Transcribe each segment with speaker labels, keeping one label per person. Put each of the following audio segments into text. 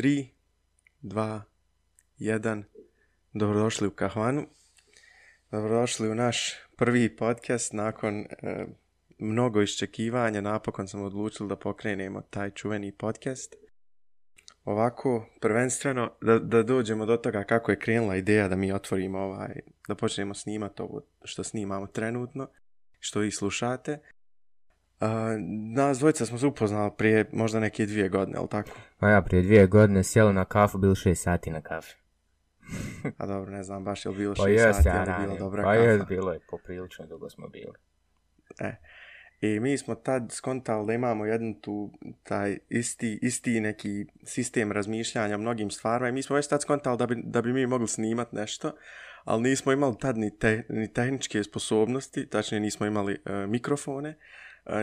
Speaker 1: 3, 2, 1. Dobrodošli u Kahvanu. Dobrodošli u naš prvi podcast nakon e, mnogo iščekivanja. Napokon sam odlučili da pokrenemo taj čuveni podcast. Ovako, prvenstveno, da, da dođemo do toga kako je krenula ideja da mi otvorimo ovaj, da počnemo snimati ovo što snimamo trenutno, što vi slušate. Uh, nas dvojica smo se upoznali prije možda neke dvije godine, ali tako?
Speaker 2: Pa ja, prije dvije godine sjelo na kafu, bilo šest sati na kafi.
Speaker 1: A dobro, ne znam baš je li bilo
Speaker 2: Pa
Speaker 1: šest sati,
Speaker 2: ja
Speaker 1: ali
Speaker 2: ranije.
Speaker 1: dobra
Speaker 2: Pa
Speaker 1: kafa.
Speaker 2: jes, bilo je, poprilično dugo smo bili.
Speaker 1: E. I mi smo tad skontali da imamo jednu tu, taj isti, isti neki sistem razmišljanja o mnogim stvarima i mi smo već tad skontali da bi, da bi mi mogli snimat nešto, ali nismo imali tad ni, te, ni tehničke sposobnosti, tačnije nismo imali e, mikrofone, e,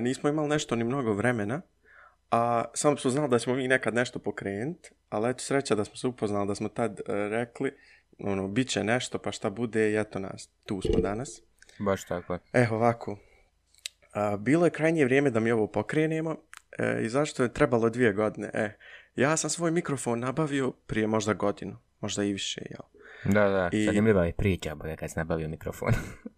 Speaker 1: nismo imali nešto ni mnogo vremena, a samo smo znali da ćemo mi nekad nešto pokrenuti, ali eto sreća da smo se upoznali, da smo tad e, rekli, ono, bit će nešto, pa šta bude, i eto nas, tu smo danas.
Speaker 2: Baš tako.
Speaker 1: E, ovako. A, bilo je krajnje vrijeme da mi ovo pokrenemo e, i zašto je trebalo dvije godine? E, ja sam svoj mikrofon nabavio prije možda godinu, možda i više, jel?
Speaker 2: Da, da,
Speaker 1: I-
Speaker 2: zanimljiva je priča, boga kad sam nabavio mikrofon.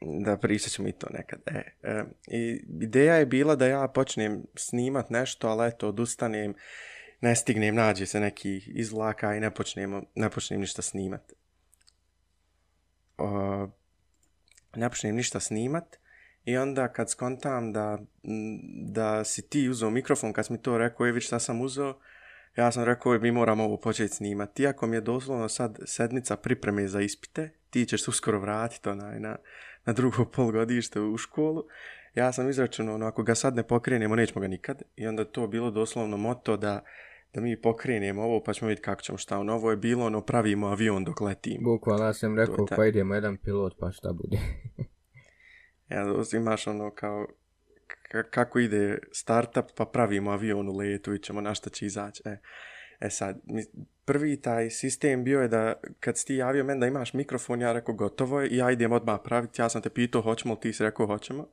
Speaker 1: Da pričat ćemo i to nekad. E, e, I ideja je bila da ja počnem snimat nešto, ali eto, odustanem, ne stignem, nađe se neki izlaka i ne, počnemo, ne počnem ništa snimat. O, ne počnem ništa snimat i onda kad skontam da, da si ti uzeo mikrofon, kad si mi to rekao, je već šta sam uzeo, ja sam rekao, e, mi moramo ovo početi snimati. Iako mi je doslovno sad sedmica pripreme za ispite, ti ćeš se uskoro vratiti onaj na, na drugo polgodište u školu, ja sam izračunao, ono, ako ga sad ne pokrenemo, nećemo ga nikad. I onda to bilo doslovno moto da, da mi pokrenemo ovo, pa ćemo vidjeti kako ćemo šta. Ono, ovo je bilo, ono, pravimo avion dok letimo.
Speaker 2: Bukvalno ja sam rekao, pa idemo jedan pilot, pa šta bude.
Speaker 1: Ja, imaš ono kao kako ide startup, pa pravimo avion u letu i ćemo na šta će izaći. E, e sad, prvi taj sistem bio je da kad si ti javio meni da imaš mikrofon, ja rekao gotovo je i ja idem odmah praviti. Ja sam te pitao hoćemo li, ti si rekao hoćemo.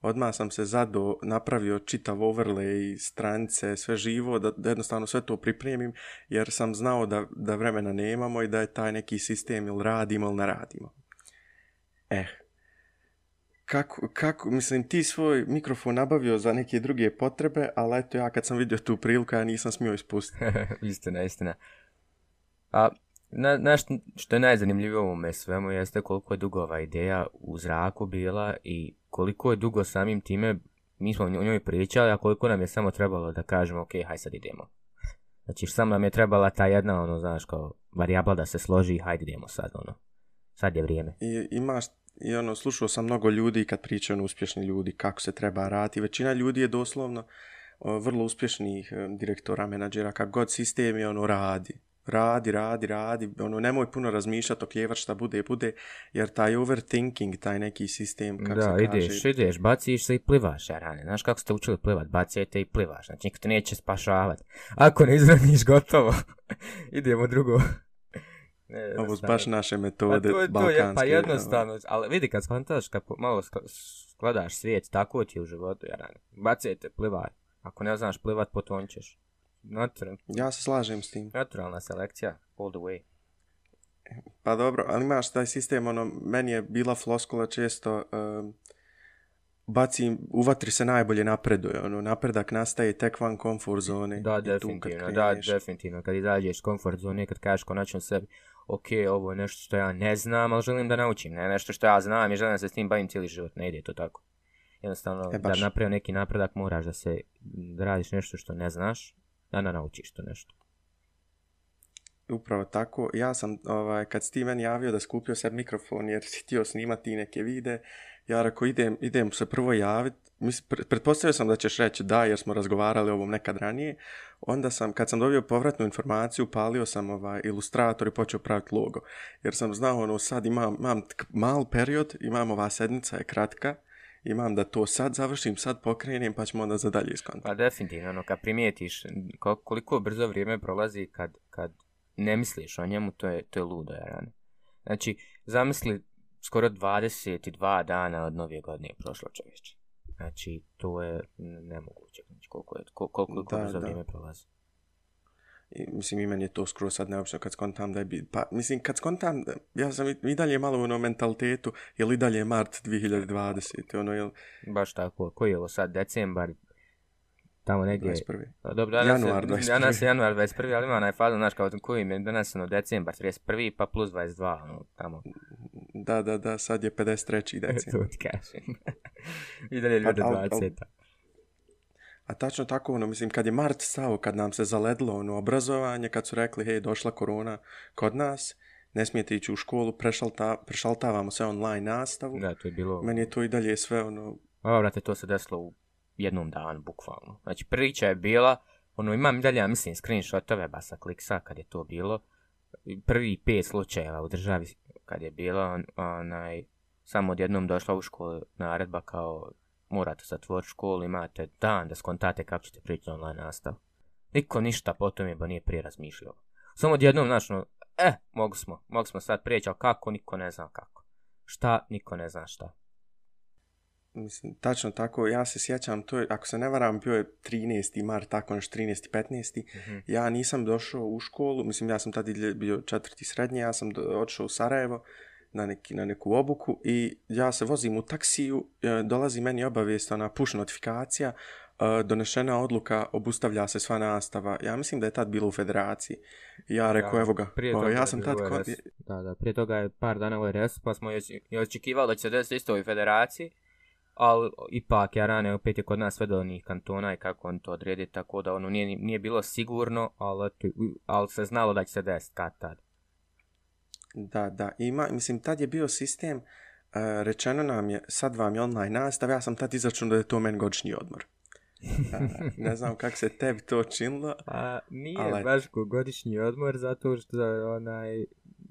Speaker 1: Odmah sam se zado napravio čitav overlay, strance, sve živo, da, da jednostavno sve to pripremim, jer sam znao da, da vremena nemamo i da je taj neki sistem ili radimo ili ne radimo. Eh, kako, kako, mislim, ti svoj mikrofon nabavio za neke druge potrebe, ali eto ja kad sam vidio tu priliku, ja nisam smio ispustiti.
Speaker 2: istina, istina. A, na, na što, što je najzanimljivije u ovome svemu jeste koliko je dugo ova ideja u zraku bila i koliko je dugo samim time, mi smo o njoj pričali, a koliko nam je samo trebalo da kažemo, ok, haj sad idemo. Znači, samo nam je trebala ta jedna, ono, znaš, kao varijabla da se složi hajde idemo sad, ono. Sad je vrijeme.
Speaker 1: I imaš, i ono, slušao sam mnogo ljudi kad pričaju ono, uspješni ljudi, kako se treba raditi. Većina ljudi je doslovno o, vrlo uspješnih direktora, menadžera, kak god sistem je, ono, radi. Radi, radi, radi, ono, nemoj puno razmišljati, okljevat šta bude, bude, jer taj overthinking, taj neki sistem, kako
Speaker 2: da,
Speaker 1: se
Speaker 2: ideš,
Speaker 1: kaže,
Speaker 2: ideš, baciš se i plivaš, jarane. Znaš kako ste učili plivat, bacajte i plivaš. Znači, niko te neće spašavat. Ako ne izraniš, gotovo. Idemo drugo. Ne,
Speaker 1: ovo su baš naše
Speaker 2: Pa
Speaker 1: metode,
Speaker 2: to, je- to je,
Speaker 1: balkanske.
Speaker 2: pa
Speaker 1: ono.
Speaker 2: jednostavno, ali vidi kad skontaš, kad malo sk- skladaš svijet, tako ti je u životu, jarane. Bacajte, plivaj. Ako ne znaš plivat, potončeš. Natural,
Speaker 1: Ja se slažem s tim.
Speaker 2: naturalna selekcija, all the way.
Speaker 1: Pa dobro, ali imaš taj sistem, ono, meni je bila floskula često, um, bacim, u vatri se najbolje napreduje, ono, napredak nastaje tek van komfort zone.
Speaker 2: Da, definitivno, da, definitivno. Kad izađeš iz komfort zone, kad kažeš konačno sebi, ok, ovo je nešto što ja ne znam, ali želim da naučim, ne nešto što ja znam i želim da se s tim bavim cijeli život, ne ide to tako. Jednostavno,
Speaker 1: E,
Speaker 2: da
Speaker 1: baš.
Speaker 2: napravi neki napredak, moraš da se, da radiš nešto što ne znaš, da da naučiš to nešto.
Speaker 1: Upravo tako. Ja sam, ovaj, kad si ti meni javio da skupio se mikrofon jer si htio snimati neke vide, ja rekao idem, idem se prvo javiti. Mislim, pretpostavio sam da ćeš reći da jer smo razgovarali o ovom nekad ranije. Onda sam, kad sam dobio povratnu informaciju, palio sam ovaj ilustrator i počeo praviti logo. Jer sam znao, ono, sad imam, imam mal period, imam ova sednica je kratka, imam da to sad završim, sad pokrenem, pa ćemo onda za dalje iskontati.
Speaker 2: Pa definitivno, ono, kad primijetiš koliko brzo vrijeme prolazi kad, kad ne misliš o njemu, to je, to je ludo, jarane. Ono, znači, zamisli, skoro 22 dana od nove godine je prošlo čovječe. Znači, to je nemoguće, znači, koliko, je, kol- koliko, koliko
Speaker 1: Da,
Speaker 2: brzo
Speaker 1: da.
Speaker 2: vrijeme prolazi.
Speaker 1: I, mislim, i meni je to skoro sad neobično kad skontam da je... Bi, pa, mislim, kad skontam, ja sam i, i dalje malo u ono mentalitetu, je li dalje mart 2020, ono, jel...
Speaker 2: Baš tako, koji je ovo sad, decembar, tamo negdje...
Speaker 1: 21.
Speaker 2: Dobro, danas,
Speaker 1: Januar
Speaker 2: je,
Speaker 1: 21..
Speaker 2: danas je januar 21. ali ima onaj fazon, znaš, kao koji im je danas ono, decembar 31. pa plus 22, ono, tamo.
Speaker 1: Da, da, da, sad je 53. decembar.
Speaker 2: to ti kažem. I dalje
Speaker 1: Pa,
Speaker 2: ljude
Speaker 1: al- al-
Speaker 2: 20.
Speaker 1: A tačno tako, ono, mislim, kad je mart stao, kad nam se zaledlo ono obrazovanje, kad su rekli, hej, došla korona kod nas, ne smijete ići u školu, prešalta, prešaltavamo sve online nastavu.
Speaker 2: Da, to je bilo...
Speaker 1: Meni je to i dalje sve, ono,
Speaker 2: Ovo, brate, to se desilo u jednom danu, bukvalno. Znači, priča je bila, ono, imam dalje, ja mislim, screenshotove basa kliksa kad je to bilo. Prvi pet slučajeva u državi kad je bilo, on, onaj, samo odjednom došla u školu naredba kao morate zatvoriti školu, imate dan da skontate kako ćete prići online nastavu. Niko ništa po tome ba nije prije razmišljao. Samo odjednom, znači, no, e, eh, mogu smo, mogu smo sad prijeći, ali kako, niko ne zna kako. Šta, niko ne zna šta
Speaker 1: mislim, tačno tako, ja se sjećam, to je, ako se ne varam, bio je 13. mart, tako nešto 13. 15.
Speaker 2: Mhm.
Speaker 1: Ja nisam došao u školu, mislim, ja sam tad i bio četvrti srednje, ja sam do, otišao u Sarajevo na, neki, na neku obuku i ja se vozim u taksiju, e, dolazi meni obavijest, ona push notifikacija, e, donešena odluka, obustavlja se sva nastava. Ja mislim da je tad bilo u federaciji. Ja rekao, evo ga,
Speaker 2: prije
Speaker 1: o,
Speaker 2: toga
Speaker 1: ja sam tad... Kod...
Speaker 2: Da, da, prije toga je par dana u RS, pa smo još očekivali da će se desiti isto u federaciji, ali ipak je rane opet je kod nas sve do onih kantona i kako on to odredi, tako da ono nije, nije bilo sigurno, ali, ali se znalo da će se desiti kad tad.
Speaker 1: Da, da, ima, mislim, tad je bio sistem, uh, rečeno nam je, sad vam je online nastav, ja sam tad izračunao da je to meni godišnji odmor. Uh, ne znam kako se tebi to činilo.
Speaker 2: Pa nije
Speaker 1: Ali-
Speaker 2: baš godišnji odmor zato što onaj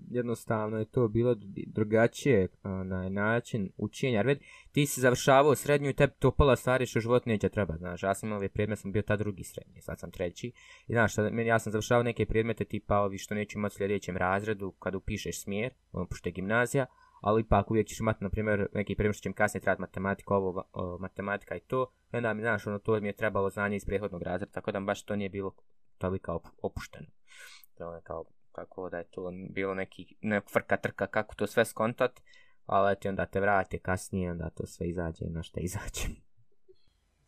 Speaker 2: jednostavno je to bilo drugačije onaj način učenja. Jer ti si završavao srednju i tebi to pola stvari što život neće treba, znaš. Ja sam imao ove predmete, sam bio ta drugi srednji, sad sam treći. I znaš, šta, meni, ja sam završavao neke predmete tipa ovi što neću imati u sljedećem razredu kad upišeš smjer, ono, pošto je gimnazija, ali ipak uvijek ćeš imati, na primjer, neki primjer što će mi kasnije trebati matematiku, ovo, o, matematika i to. I onda mi, znaš, ono, to mi je trebalo znanje iz prethodnog razreda, tako da baš to nije bilo toliko opušteno. To je kao, kako da je to bilo neki, nek frka trka kako to sve skontat, ali eto, onda te vrate kasnije, onda to sve izađe na što izađe.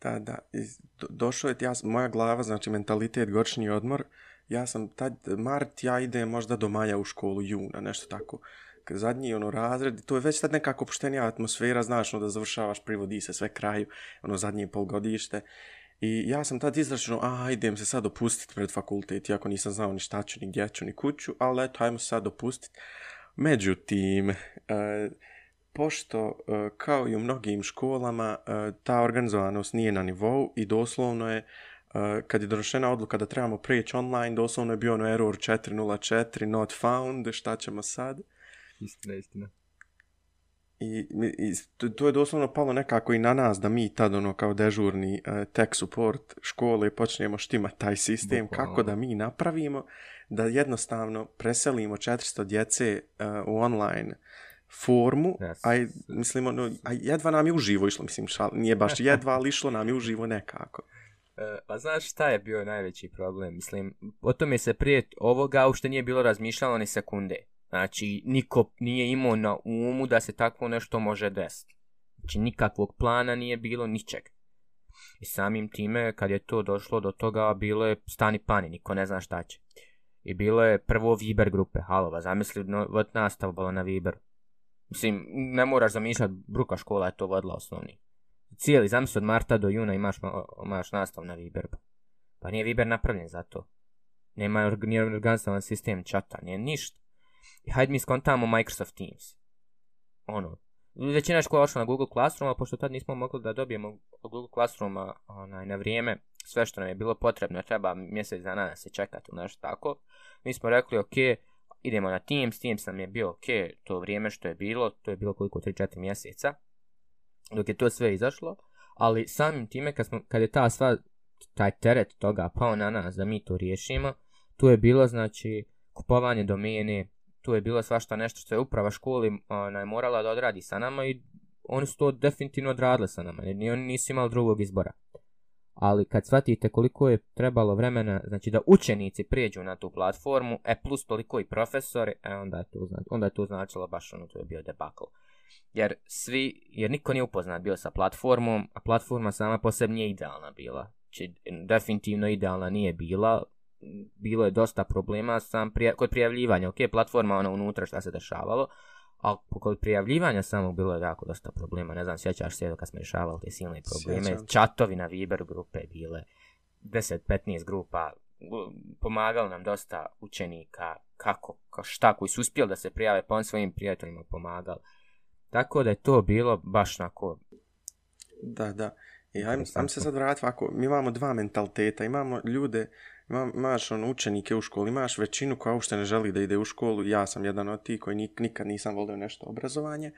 Speaker 1: Da, da, iz- do, došao je, ja, moja glava, znači mentalitet, godišnji odmor, ja sam tad, mart, ja idem možda do maja u školu, juna, nešto tako. Zadnji ono razred, to je već tad nekako opuštenija atmosfera, znaš, ono da završavaš, privodi se sve kraju, ono zadnje polgodište. I ja sam tad izračunao, a idem se sad opustiti pred fakultet, iako nisam znao ni šta ću, ni gdje ću, ni kuću, ali eto, ajmo se sad opustiti. Međutim, e, pošto e, kao i u mnogim školama e, ta organizovanost nije na nivou i doslovno je e, kad je donošena odluka da trebamo preći online, doslovno je bio ono error 404 not found, šta ćemo sad?
Speaker 2: Istina, istina.
Speaker 1: I, i to, to je doslovno palo nekako i na nas da mi tad ono kao dežurni uh, tech support škole počnemo štima taj sistem,
Speaker 2: Bukvalno.
Speaker 1: kako da mi napravimo da jednostavno preselimo 400 djece uh, u online formu,
Speaker 2: Yes.
Speaker 1: a mislim, ono, a jedva nam je uživo išlo, mislim, šal, nije baš jedva, ali išlo nam je uživo nekako.
Speaker 2: E, pa znaš šta je bio najveći problem? Mislim, o tome se prije ovoga uopšte nije bilo razmišljalo ni sekunde. Znači, niko nije imao na umu da se takvo nešto može desiti. Znači, nikakvog plana nije bilo, ničeg. I samim time, kad je to došlo do toga, bilo je stani pani, niko ne zna šta će. I bilo je prvo Viber grupe, halova, zamisli no, vod nastav bilo na Viber. Mislim, ne moraš zamišljati, bruka škola je to vodila osnovni. Cijeli, zamisli od marta do juna imaš, imaš nastav na Viber. Pa nije Viber napravljen za to. Nema ni organizovan sistem čata, nije ništa. I hajde mi skontamo Microsoft Teams. Ono, većina škola ošla na Google Classroom, a pošto tad nismo mogli da dobijemo od Google Classrooma onaj, na vrijeme sve što nam je bilo potrebno, treba mjesec dana da se čekati ili nešto tako, mi smo rekli, ok, idemo na Teams, Teams nam je bio ok, to vrijeme što je bilo, to je bilo koliko, 3-4 mjeseca, dok je to sve izašlo, ali samim time kad, smo, kad je ta sva, taj teret toga pao na nas da mi to riješimo, tu je bilo znači kupovanje domene, tu je bilo svašta nešto što je uprava školi onaj, morala da odradi sa nama i oni su to definitivno odradili sa nama, jer ni oni nisu imali drugog izbora. ali kad shvatite koliko je trebalo vremena, znači da učenici prijeđu na tu platformu, e plus toliko i profesori, e onda je to, znači, onda je to značilo baš ono, to je bio debakl. Jer svi, jer niko nije upoznat bio sa platformom, a platforma sama po sebi nije idealna bila. Či, definitivno idealna nije bila, bilo je dosta problema sam prija, kod prijavljivanja, ok, platforma ono unutra šta se dešavalo, a kod prijavljivanja samo bilo je jako dosta problema, ne znam, sjećaš se kad smo rješavali te silne probleme, Sjećam. čatovi na Viber grupe bile, 10-15 grupa, pomagali nam dosta učenika, kako, ka, šta, koji su uspjeli da se prijave, pa on svojim prijateljima pomagali. Tako da je to bilo baš nako...
Speaker 1: Da, da. I ajmo, ajmo se sad vratiti ovako, mi imamo dva mentaliteta, imamo ljude ima, imaš on, učenike u školi, imaš većinu koja uopšte ne želi da ide u školu, ja sam jedan od tih koji nik, nikad nisam volio nešto obrazovanje,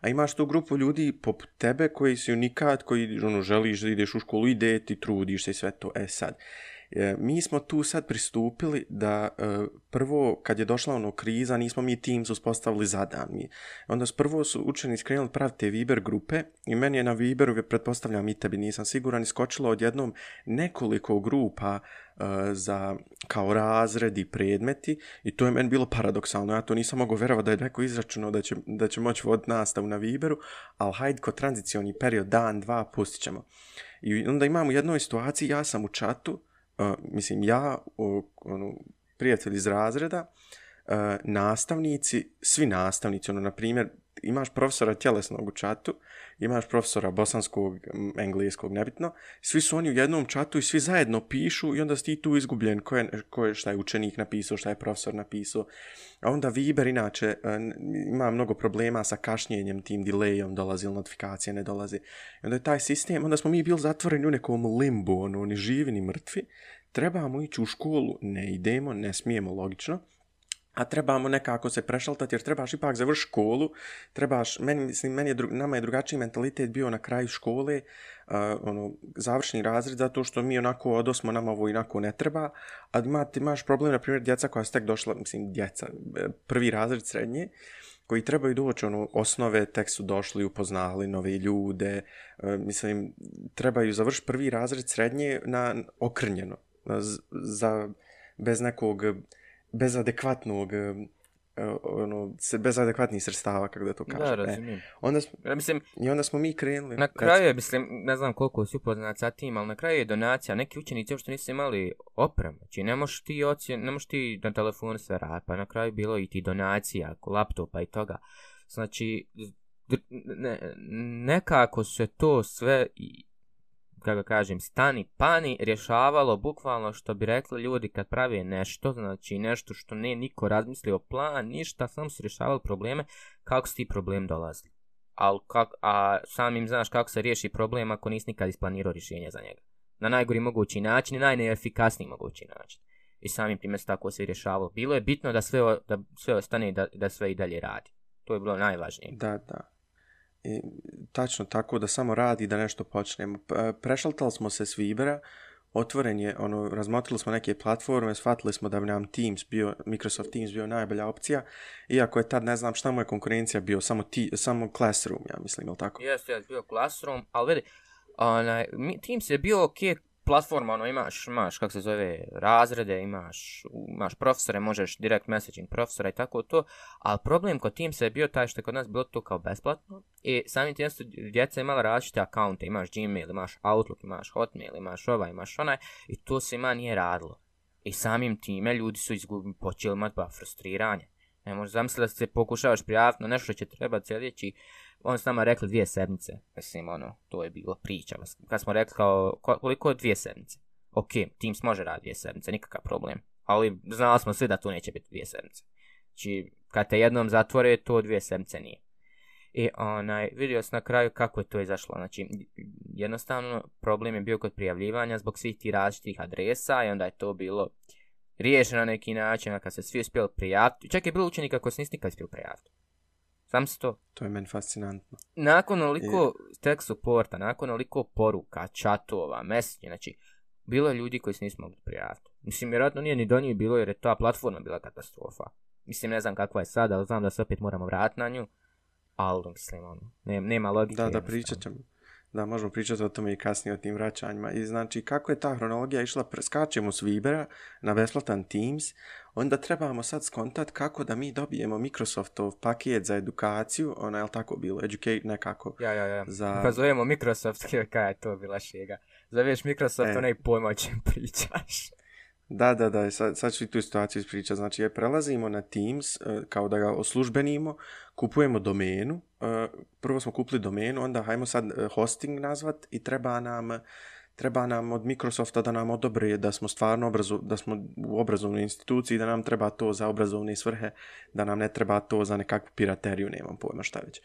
Speaker 1: a imaš tu grupu ljudi poput tebe koji si unikat, koji ono, želiš da ideš u školu, ide ti, trudiš se i sve to, e sad. E, mi smo tu sad pristupili da e, prvo kad je došla ono kriza nismo mi Teams uspostavili zadan mi. Onda prvo su učenici krenuli pravite Viber grupe i meni je na Viberu, pretpostavljam i tebi nisam siguran, iskočilo odjednom nekoliko grupa Eh, za kao razredi predmeti i to je meni bilo paradoksalno. Ja to nisam mogao verovati da je neko izračunao da će, da će moći voditi nastavu na Viberu, ali hajde ko tranzicioni period dan, dva, pustit ćemo. I onda imamo u jednoj situaciji, ja sam u čatu, uh, mislim, ja, uh, ono, prijatelj iz razreda, uh, nastavnici, svi nastavnici, ono, na primjer, imaš profesora tjelesnog u čatu, imaš profesora bosanskog, engleskog, nebitno, svi su oni u jednom čatu i svi zajedno pišu i onda si ti tu izgubljen ko je, ko je šta je učenik napisao, šta je profesor napisao. A onda Viber inače e, ima mnogo problema sa kašnjenjem, tim delayom, dolazi ili notifikacije, ne dolazi. I onda je taj sistem, onda smo mi bili zatvoreni u nekom limbu, ono, ni živi, ni mrtvi. Trebamo ići u školu, ne idemo, ne smijemo, logično a trebamo nekako se prešaltati jer trebaš ipak završ školu, trebaš, meni, mislim, meni je, dru, nama je drugačiji mentalitet bio na kraju škole, uh, ono, završni razred, zato što mi onako odosmo, nama ovo inako ne treba, a ima, ti imaš problem, na primjer, djeca koja su tek došla, mislim, djeca, e, prvi razred srednje, koji trebaju doći, ono, osnove, tek su došli, upoznali nove ljude, uh, mislim, trebaju završiti prvi razred srednje na okrnjeno, za, bez nekog, bez adekvatnog ono, bez adekvatnih sredstava, kako da to kažem.
Speaker 2: Da, e, razumijem.
Speaker 1: E, onda smo, ja, mislim, I onda smo mi krenuli.
Speaker 2: Na kraju je, mislim, ne znam koliko si upoznat sa tim, ali na kraju je donacija. Neki učenici uopšte nisu imali opremu. Znači, ne možeš ti, ocjen, ne možeš ti na telefonu sve rad, pa na kraju bilo i ti donacija, laptopa i toga. Znači, ne, nekako se to sve kako kažem, stani pani rješavalo bukvalno što bi rekli ljudi kad pravi nešto, znači nešto što ne niko razmislio plan, ništa, samo su rješavali probleme, kako su ti problem dolazili. Al kak, a samim znaš kako se riješi problem ako nisi nikad isplanirao rješenje za njega. Na najgori mogući način i najneefikasniji mogući način. I samim time se tako se rješavalo. Bilo je bitno da sve, da sve ostane i da, da sve i dalje radi. To je bilo najvažnije.
Speaker 1: Da, da. I, tačno tako da samo radi da nešto počnemo. Prešaltali smo se s Vibera, otvoren je, ono, razmotrili smo neke platforme, shvatili smo da bi nam Teams bio, Microsoft Teams bio najbolja opcija, iako je tad, ne znam šta mu je konkurencija bio, samo, ti, samo Classroom, ja mislim, ili tako?
Speaker 2: Jeste, jeste, bio Classroom, ali vidi, onaj, Teams je bio ok, platforma, ono, imaš, imaš, kako se zove, razrede, imaš, imaš profesore, možeš direct messaging profesora i tako to, ali problem kod Teams je bio taj što je kod nas bilo to kao besplatno i samim tim su djeca imala različite akaunte, imaš Gmail, imaš Outlook, imaš Hotmail, imaš ovaj, imaš onaj i to se ima nije radilo. I samim time ljudi su izgubili, počeli imati ba frustriranje. Ne možeš zamisliti da se pokušavaš prijaviti na nešto što će trebati sljedeći on s nama rekli dvije sedmice. Mislim, ono, to je bilo priča. Kad smo rekli kao, koliko je dvije sedmice? Ok, Teams može raditi dvije sedmice, nikakav problem. Ali znali smo svi da to neće biti dvije sedmice. Znači, kad te jednom zatvore, to dvije sedmice nije. I onaj, vidio sam na kraju kako je to izašlo. Znači, jednostavno, problem je bio kod prijavljivanja zbog svih ti različitih adresa i onda je to bilo riješeno na neki način, kad se svi uspjeli prijaviti. Čak je bilo učenika koji se nisi nikad uspjeli prijaviti. Sam se to.
Speaker 1: To je meni fascinantno.
Speaker 2: Nakon oliko I... tech supporta, nakon oliko poruka, chatova, mesenja, znači, bilo je ljudi koji se nisu mogli prijaviti. Mislim, vjerojatno nije ni do njih bilo jer je ta platforma bila katastrofa. Mislim, ne znam kakva je sada, ali znam da se opet moramo vratiti na nju. Ali, mislim, ono, nema, nema logike.
Speaker 1: Da, da, pričat ćemo. Da, možemo pričati o tome i kasnije o tim vraćanjima. I znači, kako je ta hronologija išla, skačemo s Vibera na besplatan Teams, onda trebamo sad skontat kako da mi dobijemo Microsoftov paket za edukaciju, ona je li tako bilo, educate nekako.
Speaker 2: Ja, ja, ja. Za... Pa zovemo Microsoft, kaj je to bila šega. Zoveš Microsoft, e. onaj pojma o čem pričaš.
Speaker 1: Da, da, da, sad, sad ću i tu situaciju ispričati. Znači, je prelazimo na Teams, e, kao da ga oslužbenimo, kupujemo domenu, e, prvo smo kupili domenu, onda hajmo sad e, hosting nazvat i treba nam, treba nam od Microsofta da nam odobre da smo stvarno obrazu, da smo u obrazovnoj instituciji, da nam treba to za obrazovne svrhe, da nam ne treba to za nekakvu pirateriju, nemam pojma šta već.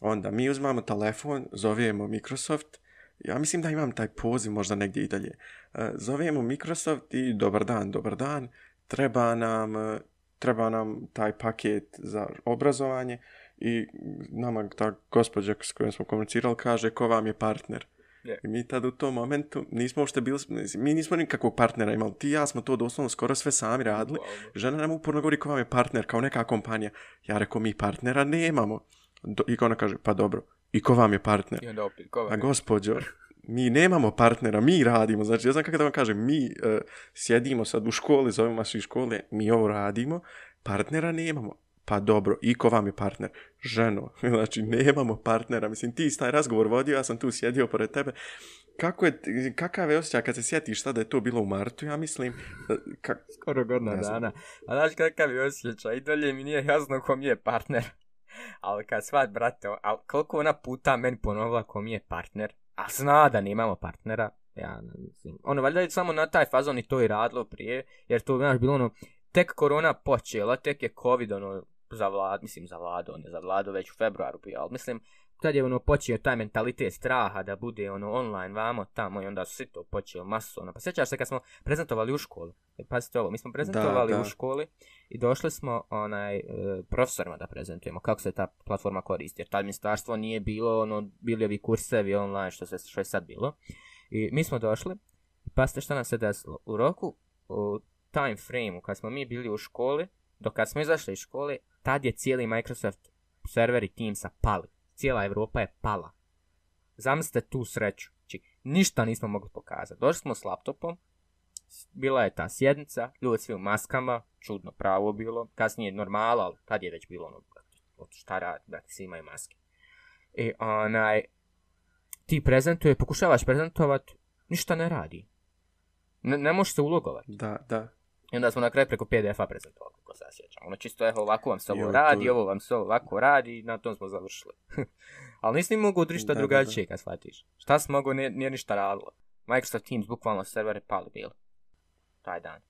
Speaker 1: Onda mi uzmamo telefon, zovemo Microsoft, ja mislim da imam taj poziv možda negdje i dalje. E, zovemo Microsoft i dobar dan, dobar dan, treba nam, e, treba nam taj paket za obrazovanje i nama ta gospođa s kojom smo komunicirali kaže ko vam je partner. Yeah. I mi tad u tom momentu nismo uopšte bili, mi nismo nikakvog partnera imali. Ti ja smo to doslovno skoro sve sami radili. Wow. Žena nam uporno govori ko vam je partner, kao neka kompanija. Ja rekao, mi partnera nemamo. Do, I ona kaže, pa dobro, I ko vam je partner?
Speaker 2: I onda opet, ko vam
Speaker 1: je? A gospođo, mi nemamo partnera, mi radimo. Znači, ja znam kako da vam kažem, mi uh, sjedimo sad u školi, zovemo vas iz škole, mi ovo radimo, partnera nemamo. Pa dobro, i ko vam je partner? Ženo, znači, nemamo partnera. Mislim, ti taj razgovor vodio, ja sam tu sjedio pored tebe. Kako je, kakav je osjećaj kad se sjetiš tada je to bilo u martu, ja mislim... E,
Speaker 2: ka... Skoro godina dana. A znaš kakav je osjećaj? I dalje mi nije jasno ko mi je partner ali kad svat, brate, ali koliko ona puta meni ponovila ko mi je partner, a zna da nemamo partnera, ja ne mislim. Ono, valjda je samo na taj fazon i to i radilo prije, jer to, znaš, bilo ono, tek korona počela, tek je covid, ono, za vlad, mislim, za ne on je za već u februaru bio, ali mislim, tad je ono počeo taj mentalitet straha da bude ono online vamo tamo i onda su svi to počeo masu ono. Pa sjećaš se kad smo prezentovali u školi. E, pazite ovo, mi smo prezentovali da, da. u školi i došli smo onaj e, profesorima da prezentujemo kako se ta platforma koristi. Jer tad ministarstvo nije bilo ono bili ovi kursevi online što se što je sad bilo. I mi smo došli. Pa ste šta nam se desilo u roku u time frame kad smo mi bili u školi, dok kad smo izašli iz škole, tad je cijeli Microsoft serveri Teamsa pali cijela Evropa je pala. Zamislite tu sreću. Či, ništa nismo mogli pokazati. Došli smo s laptopom, bila je ta sjednica, ljudi svi u maskama, čudno pravo bilo, kasnije normala, ali tad je već bilo ono, šta radi, da svi imaju maske. I onaj, ti prezentuje, pokušavaš prezentovat, ništa ne radi. Ne, ne možeš se ulogovati.
Speaker 1: Da, da.
Speaker 2: I onda smo na kraju preko PDF-a prezentovali, kako se sjećam. Ono čisto, evo, ovako vam se ovo radi, ovo vam se ovako radi, i na tom smo završili. Ali nisi mogu odrišta drugačije, kad shvatiš. Šta si mogu, nije, nije ništa radilo. Microsoft Teams, bukvalno servere pali bili. Taj dan.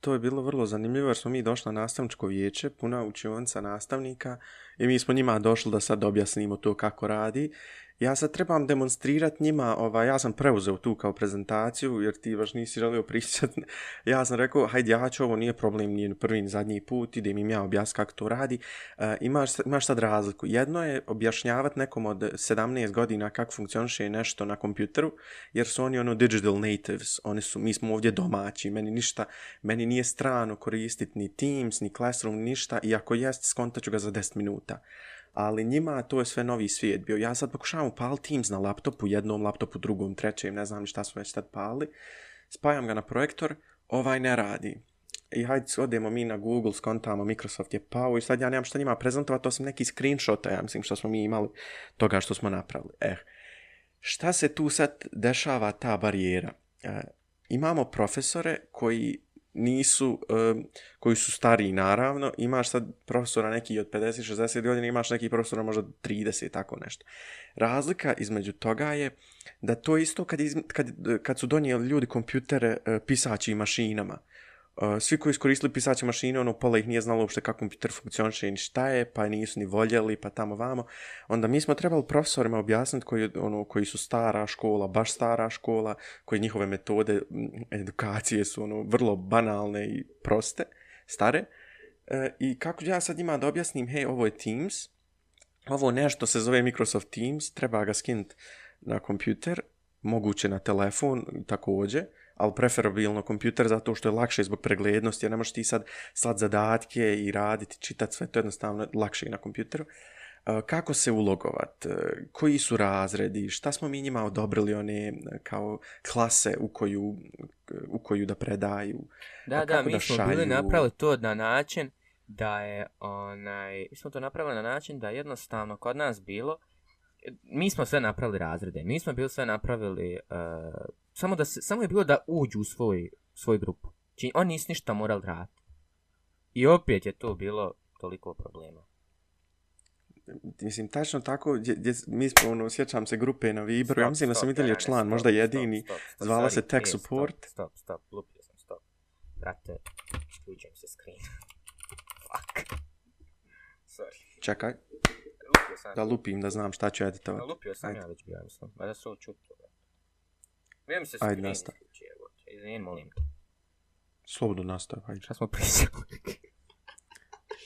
Speaker 1: To je bilo vrlo zanimljivo jer smo mi došli na nastavničko vijeće, puna učionica nastavnika i mi smo njima došli da sad objasnimo to kako radi ja sad trebam demonstrirati njima, ovaj, ja sam preuzeo tu kao prezentaciju, jer ti baš nisi želio pričat. Ja sam rekao, hajde, ja ću, ovo nije problem, nije prvi ni zadnji put, idem im ja objasniti kako to radi. E, imaš, imaš sad razliku. Jedno je objašnjavati nekom od 17 godina kako funkcioniše nešto na kompjuteru, jer su oni ono digital natives, oni su, mi smo ovdje domaći, meni ništa, meni nije strano koristiti ni Teams, ni Classroom, ništa, i ako jest, skontaću ga za 10 minuta ali njima to je sve novi svijet bio. Ja sad pokušavam upaliti Teams na laptopu, jednom laptopu, drugom, trećem, ne znam šta smo već tad pali. Spajam ga na projektor, ovaj ne radi. I hajde, odemo mi na Google, skontamo, Microsoft je pao i sad ja nemam šta njima prezentovati, to neki screenshot, ja mislim što smo mi imali toga što smo napravili. Eh, šta se tu sad dešava ta barijera? Eh, imamo profesore koji nisu, um, koji su stariji naravno, imaš sad profesora neki od 50-60 godina, imaš neki profesora možda 30, tako nešto. Razlika između toga je da to isto kad, iz, kad, kad su donijeli ljudi kompjutere e, uh, pisaći mašinama, svi koji iskoristili pisaće mašine, ono, pola ih nije znalo uopšte kako kompjuter funkcioniše i šta je, pa nisu ni voljeli, pa tamo vamo. Onda mi smo trebali profesorima objasniti koji, ono, koji su stara škola, baš stara škola, koji njihove metode edukacije su ono, vrlo banalne i proste, stare. E, I kako ja sad njima da objasnim, hej, ovo je Teams, ovo nešto se zove Microsoft Teams, treba ga skinuti na kompjuter, moguće na telefon također, ali preferabilno kompjuter zato što je lakše zbog preglednosti, jer ne možeš ti sad slat zadatke i raditi, čitati sve, to je jednostavno lakše i na kompjuteru. kako se ulogovat, koji su razredi, šta smo mi njima odobrili one kao klase u koju, u koju da predaju.
Speaker 2: Da, da, mi da smo šalju. bili napravili to na način da je onaj, mi smo to napravili na način da jednostavno kod nas bilo, mi smo sve napravili razrede, mi smo bili sve napravili, uh, samo, da se, samo je bilo da uđu u svoj, svoj grupu. Či oni nisu ništa morali raditi. I opet je to bilo toliko problema.
Speaker 1: Mislim, tačno tako, gdje, gdje, mi smo, ono, sjećam se grupe na Viberu, ja mislim da sam i član, možda jedini, stop, stop, stop, zvala sorry, se Tech Support.
Speaker 2: Stop, stop, stop, lupio sam, stop. Brate, uđem se screen. Fuck. Sorry.
Speaker 1: Čekaj.
Speaker 2: Sam.
Speaker 1: Da lupim, da znam šta ću editovati.
Speaker 2: Da lupio sam Ajde. ja već bio, mislim. Ma da se ovo čuto. Vijem se screen.
Speaker 1: Ajde, nastav.
Speaker 2: Izvin, molim.
Speaker 1: Slobodno nastav, ajde.
Speaker 2: Šta smo pričali?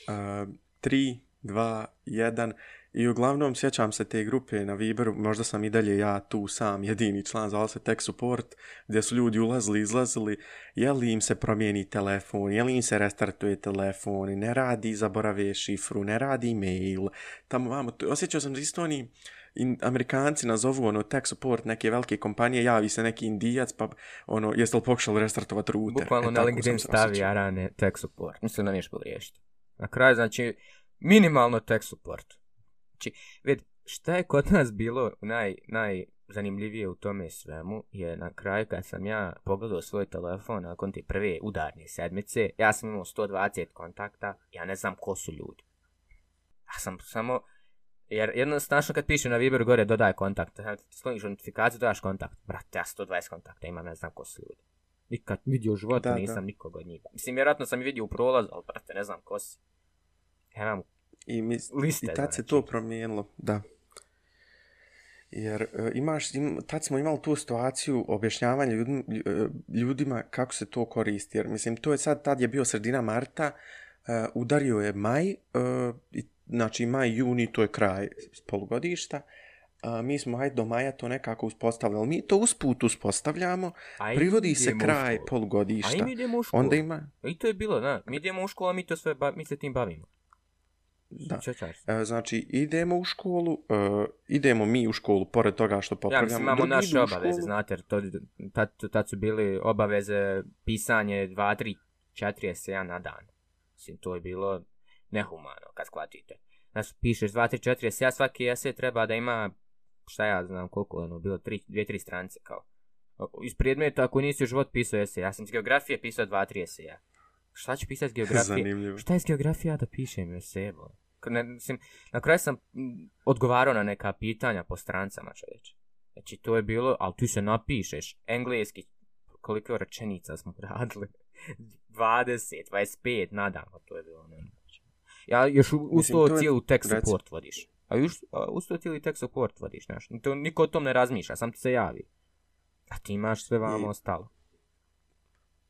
Speaker 1: uh, tri, dva, jedan. I uglavnom sjećam se te grupe na Viberu, možda sam i dalje ja tu sam jedini član, zvala se Tech Support, gdje su ljudi ulazili, izlazili, je li im se promijeni telefon, je li im se restartuje telefon, ne radi, zaborave šifru, ne radi mail, tamo vamo, osjećao sam da isto oni, in, Amerikanci nazovu ono tech support neke velike kompanije, javi se neki indijac, pa ono, jeste li pokušali restartovati router?
Speaker 2: Bukvalno e, na LinkedIn stavi arane tech support, mislim da niješ bilo riješiti. Na kraju, znači, minimalno tech support. Znači, vid, šta je kod nas bilo naj, najzanimljivije u tome svemu je na kraju kad sam ja pogledao svoj telefon nakon te prve udarne sedmice, ja sam imao 120 kontakta, ja ne znam ko su ljudi. Ja sam samo, jer jednostavno kad piše na Viberu gore dodaj kontakt, sloniš notifikaciju, dodaš kontakt, brate, ja 120 kontakta imam, ne znam ko su ljudi. Nikad vidio u životu, nisam da. nikog od njih. Mislim, vjerojatno sam i vidio u prolazu, ali brate, ne znam ko si. Ja imam
Speaker 1: I, mi, liste, i tad znači. se to promijenilo, da. Jer uh, imaš, im, tad smo imali tu situaciju objašnjavanja ljudima, e, ljudima kako se to koristi. Jer mislim, to je sad, tad je bio sredina marta, uh, udario je maj, uh, i, znači maj, juni, to je kraj polugodišta. Uh, mi smo ajde do maja to nekako uspostavljali. Mi to usput uspostavljamo, ajde, privodi se kraj polugodišta.
Speaker 2: Ajde, mi idemo u školu.
Speaker 1: Onda ima...
Speaker 2: I to je bilo, da. Mi idemo u školu, a mi, to sve, mi se tim bavimo.
Speaker 1: Da. E, znači, idemo u školu, uh, idemo mi u školu, pored toga što popravljamo. Ja mislim,
Speaker 2: imamo naše obaveze, znate, jer to, tad, tad su bili obaveze pisanje 2, 3, 4 eseja na dan. Mislim, to je bilo nehumano, kad shvatite. Znači, pišeš 2, 3, 4 eseja, svaki esej treba da ima, šta ja znam, koliko ono, bilo 3, 2, 3 stranice, kao. Iz predmeta, ako nisi u život pisao esej, ja sam iz geografije pisao 2, 3 eseja. Šta ću pisati geografije?
Speaker 1: Zanimljivo.
Speaker 2: Šta je geografija da pišem još sebo? Ne, mislim, na kraju sam odgovarao na neka pitanja po strancama, čovječe. Znači, to je bilo, ali ti se napišeš, engleski, koliko rečenica smo radili? 20, 25, nadamo, to je bilo. Ne, ja još uz to cijelu tech support vodiš. A još uz to cijeli tech support vodiš, znaš. To, niko o tom ne razmišlja, sam ti se javi. A ti imaš sve vamo I... ostalo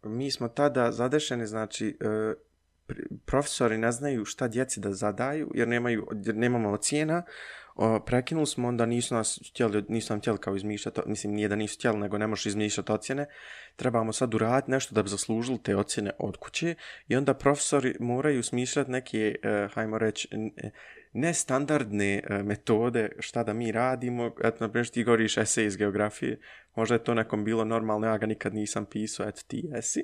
Speaker 1: mi smo tada zadešeni, znači, e, profesori ne znaju šta djeci da zadaju, jer, nemaju, jer nemamo ocijena, o, prekinuli smo, onda nisu nas htjeli, nisu nam htjeli kao izmišljati, mislim, nije da nisu htjeli, nego ne možeš izmišljati ocjene, trebamo sad uraditi nešto da bi zaslužili te ocjene od kuće, i onda profesori moraju smišljati neke, e, hajmo reći, nestandardne e, metode šta da mi radimo. Eto, na primjer, ti govoriš esej iz geografije. Možda je to nekom bilo normalno, ja ga nikad nisam pisao, eto ti jesi.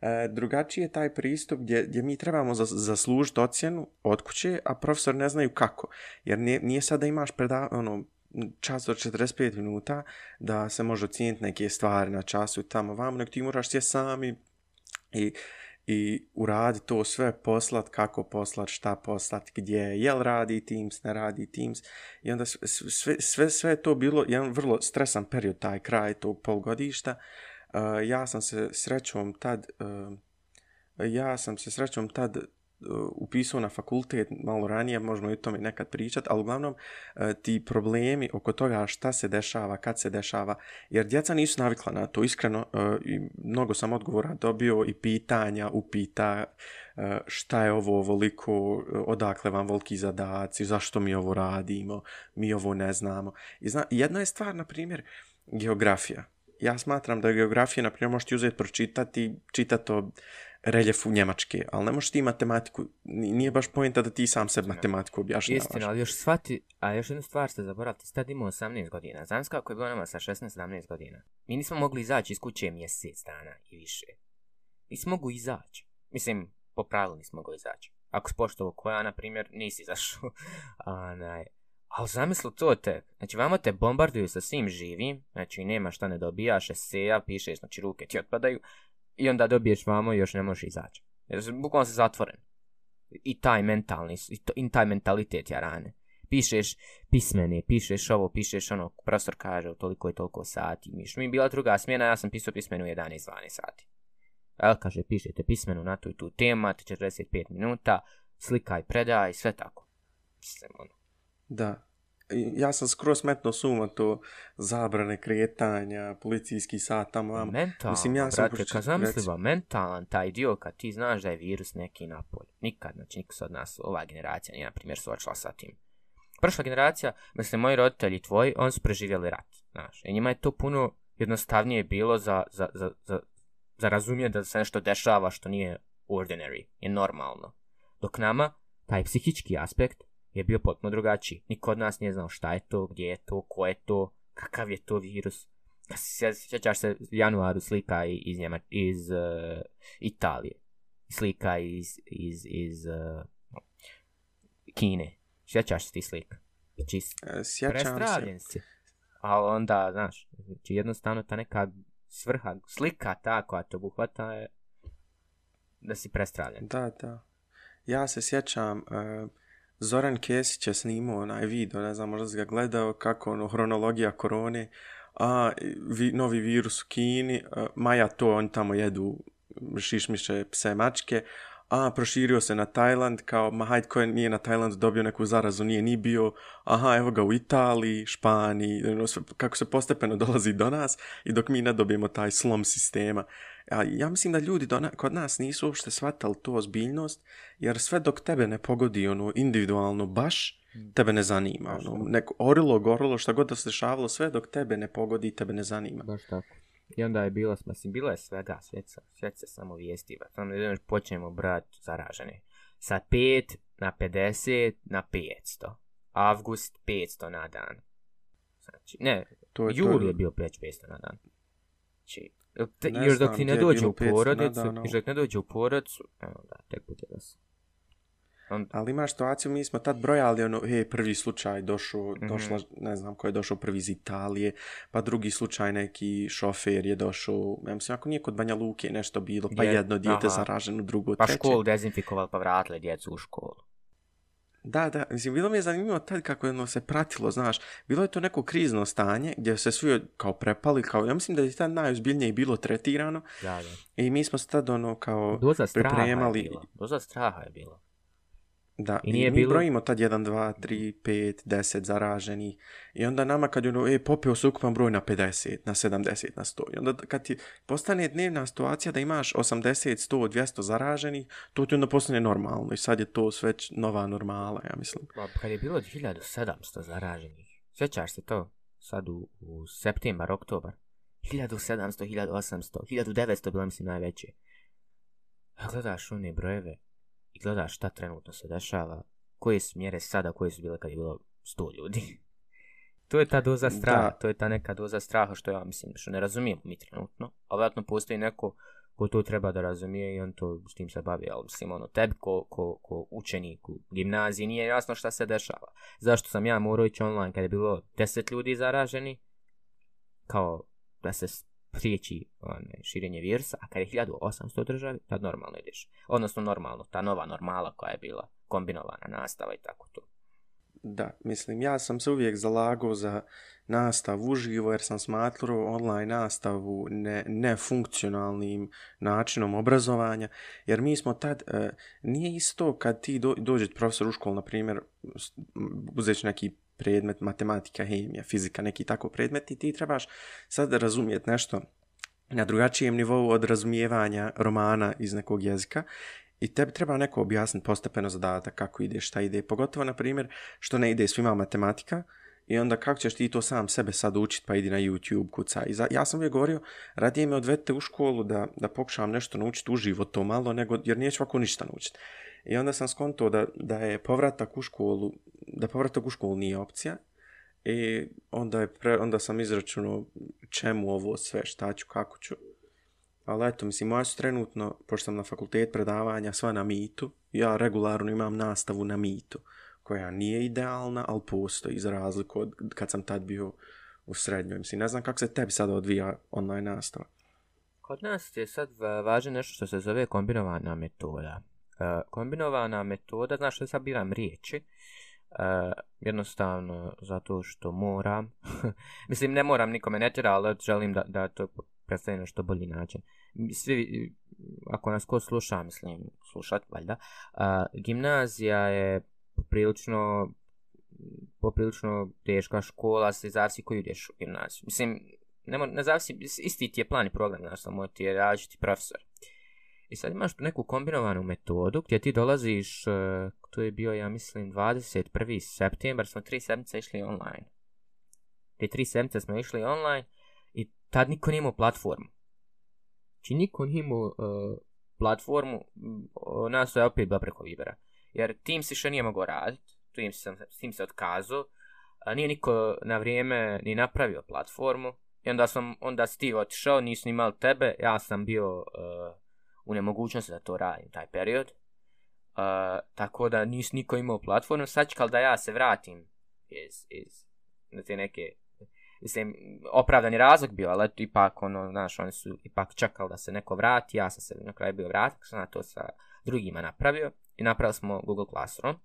Speaker 1: E, drugačiji je taj pristup gdje, gdje mi trebamo zaslužiti ocjenu od kuće, a profesor ne znaju kako. Jer nije, nije sad da imaš preda, ono, čas od 45 minuta da se može ocijeniti neke stvari na času tamo vam, nego ti moraš sjeti sami i i uradi to sve, poslat, kako poslat, šta poslat, gdje, jel radi Teams, ne radi Teams. I onda sve, sve, sve to bilo jedan vrlo stresan period, taj kraj tog polgodišta. Uh, ja sam se srećom tad, uh, ja sam se srećom tad upisao na fakultet malo ranije, možemo i o tome nekad pričati, ali uglavnom e, ti problemi oko toga šta se dešava, kad se dešava, jer djeca nisu navikla na to, iskreno, e, i mnogo sam odgovora dobio i pitanja, upita e, šta je ovo ovoliko, odakle vam volki zadaci, zašto mi ovo radimo, mi ovo ne znamo. I zna, jedna je stvar, na primjer, geografija. Ja smatram da geografija, na primjer, možete uzeti pročitati, čitati to reljefu Njemačke, ali ne možeš ti matematiku, nije baš pojenta da ti sam sebi matematiku objašnjavaš.
Speaker 2: Istina, ali još shvati, a još jednu stvar ste zaboravili, tad imao 18 godina, znam kako je bilo nama sa 16-17 godina. Mi nismo mogli izaći iz kuće mjesec dana i više. Nismo mogu izaći. Mislim, po pravilu nismo mogli izaći. Ako si poštovo koja, na primjer, nisi izašao. Onaj, Ali zamisli to te, znači vama te bombarduju sa svim živim, znači nema šta ne dobijaš, eseja, pišeš, znači ruke ti otpadaju, i onda dobiješ vamo i još ne možeš izaći. Jer bukvalno se zatvoren. I taj mentalni, i, to, i taj mentalitet jarane. Pišeš pismene, pišeš ovo, pišeš ono, profesor kaže toliko i toliko sati. Miš. Mi bila druga smjena, ja sam pisao pismenu 11-12 sati. El kaže, pišete pismenu na tu i tu temu, 45 minuta, slikaj, predaj, sve tako. Mislim, ono,
Speaker 1: Da. Ja sam skroz metno suma to zabrane kretanja, policijski sat tamo vam.
Speaker 2: Mentalno, Mislim, ja sam brate, kad zamisliva, mentalan taj dio kad ti znaš da je virus neki napolj. Nikad, znači niko se od nas, ova generacija nije, na primjer, suočila sa tim. Prošla generacija, mislim, moji roditelji tvoji, oni su preživjeli rat, znaš. I njima je to puno jednostavnije bilo za, za, za, za, za razumijeti da se nešto dešava što nije ordinary, je normalno. Dok nama, taj psihički aspekt, je bio potpuno drugačiji. Niko od nas nije znao šta je to, gdje je to, ko je to, kakav je to virus. Sjećaš se januaru slika iz, Njema, iz uh, Italije. Slika iz, iz, iz uh, Kine. Sjećaš se ti slika?
Speaker 1: E, sjećam se.
Speaker 2: Si. Ali onda, znaš, znači jednostavno ta neka svrha, slika ta koja te obuhvata je da si prestravljen.
Speaker 1: Da, da. Ja se sjećam, uh, Zoran Kesić je snimao onaj video, ne znam, možda si ga gledao, kako ono, hronologija korone, a vi, novi virus u Kini, a, Maja to, oni tamo jedu šišmiše pse mačke, a proširio se na Tajland, kao, ma hajde, ko je nije na Tajlandu dobio neku zarazu, nije ni bio, aha, evo ga u Italiji, Španiji, ono, kako se postepeno dolazi do nas i dok mi ne dobijemo taj slom sistema. A ja mislim da ljudi do na, kod nas nisu uopšte shvatali to ozbiljnost, jer sve dok tebe ne pogodi ono individualno baš, hmm. tebe ne zanima. Ono, neko orilo, gorilo, šta god da se dešavalo, sve dok tebe ne pogodi, tebe ne zanima.
Speaker 2: Baš tako. I onda je bilo, mislim, bilo je svega, svet, svet se samo vijestiva. Samo da počnemo brat zaražene. Sa 5 na 50 na 500. Avgust 500 na dan. Znači, ne, to je juli to... je bio 500 na dan. Znači, te, ne još dok ti ne dođe u porodicu, još dok ne dođe u porodicu, evo da, tek bude da se.
Speaker 1: On... Ali ima situaciju, mi smo tad brojali ono, he, prvi slučaj došao, mm -hmm. došla, ne znam ko je došao prvi iz Italije, pa drugi slučaj neki šofer je došao, ja mislim, ako nije kod Banja Luke nešto bilo, pa je, jedno dijete aha. zaraženo, drugo,
Speaker 2: pa
Speaker 1: treće.
Speaker 2: Pa školu dezinfikovali, pa vratili djecu u školu.
Speaker 1: Da, da, mislim, bilo mi je zanimljivo tad kako je ono se pratilo, znaš, bilo je to neko krizno stanje gdje se svi kao prepali, kao, ja mislim da je tad najozbiljnije bilo tretirano.
Speaker 2: Da, da.
Speaker 1: I mi smo se tad ono kao Doza pripremali.
Speaker 2: Straha je bilo. Doza straha je bilo.
Speaker 1: Da, i, nije i mi bilo... brojimo tad 1, 2, 3, 5, 10 zaraženi. I onda nama kad je ono, e, popio se ukupan broj na 50, na 70, na 100. I onda kad ti postane dnevna situacija da imaš 80, 100, 200 zaraženi, to ti onda postane normalno. I sad je to sve nova normala, ja mislim.
Speaker 2: Pa kad je bilo 1700 zaraženih, sjećaš se to? Sad u, u septembar, oktobar. 1700, 1800, 1900 bilo mislim najveće. Gledaš one brojeve, i gledaš šta trenutno se dešava, koje su mjere sada, koje su bile kad je bilo sto ljudi. to je ta doza straha, da. to je ta neka doza straha što ja mislim, što ne razumijem mi trenutno, a vjerojatno postoji neko ko to treba da razumije i on to s tim se bavi, ali mislim, ono, tebi ko, ko, ko učenik u gimnaziji nije jasno šta se dešava. Zašto sam ja morao ići online kad je bilo deset ljudi zaraženi, kao da se prijeći one, širenje virusa, a kad je 1800 državi, tad normalno ideš. Odnosno normalno, ta nova normala koja je bila kombinovana nastava i tako to.
Speaker 1: Da, mislim, ja sam se uvijek zalagao za nastavu uživo jer sam smatrao online nastavu ne, nefunkcionalnim načinom obrazovanja, jer mi smo tad, e, nije isto kad ti do, dođe profesor u školu, na primjer, uzeti neki predmet, matematika, hemija, fizika, neki tako predmet i ti trebaš sad razumjeti nešto na drugačijem nivou od razumijevanja romana iz nekog jezika i tebi treba neko objasniti postepeno zadatak kako ide, šta ide. Pogotovo, na primjer, što ne ide svima matematika I onda kako ćeš ti to sam sebe sad učit pa idi na YouTube kuca. I za, ja sam uvijek govorio, radije me odvedite u školu da, da pokušavam nešto naučiti uživo to malo, nego, jer neću ovako ništa naučiti. I onda sam skonto da, da je povratak u školu, da povratak u školu nije opcija. I onda, je pre, onda sam izračunao čemu ovo sve, šta ću, kako ću. Ali eto, mislim, moja su trenutno, pošto sam na fakultet predavanja, sva na mitu. Ja regularno imam nastavu na mitu, koja nije idealna, ali postoji za razliku od kad sam tad bio u srednjoj. Mislim, ne znam kako se tebi sad odvija online nastava.
Speaker 2: Kod nas je sad važno nešto što se zove kombinovana metoda. E, kombinovana metoda, znaš što sad biram riječi, uh, jednostavno zato što moram, mislim ne moram nikome ne tjera, ali želim da, da to predstavim na što bolji način. Svi, ako nas ko sluša, mislim, slušat, valjda, uh, gimnazija je prilično poprilično teška škola, se zavisi koju ideš u gimnaziju. Mislim, ne, ne zavisi, isti ti je plan i program, znaš, samo ti je različiti profesor. I sad imaš neku kombinovanu metodu gdje ti dolaziš, e, to je bio, ja mislim, 21. septembar, smo tri sedmice išli online. Te tri sedmice smo išli online i tad niko nije imao platformu. Či niko nije imao uh, platformu, nas je opet bila preko Vibera. Jer tim se še nije mogao raditi, tim sam, tim se otkazao, a nije niko na vrijeme ni napravio platformu. I onda sam, onda si ti otišao, nisu ni imali tebe, ja sam bio uh, u nemogućnosti da to radim taj period. Uh, tako da nis niko imao platformu, sad čekal da ja se vratim iz, iz na te neke mislim, opravdani razlog bio, ali ipak, ono, znaš, oni su ipak čekali da se neko vrati, ja sam se na kraju bio vratio, sam na to sa drugima napravio i napravili smo Google Classroom.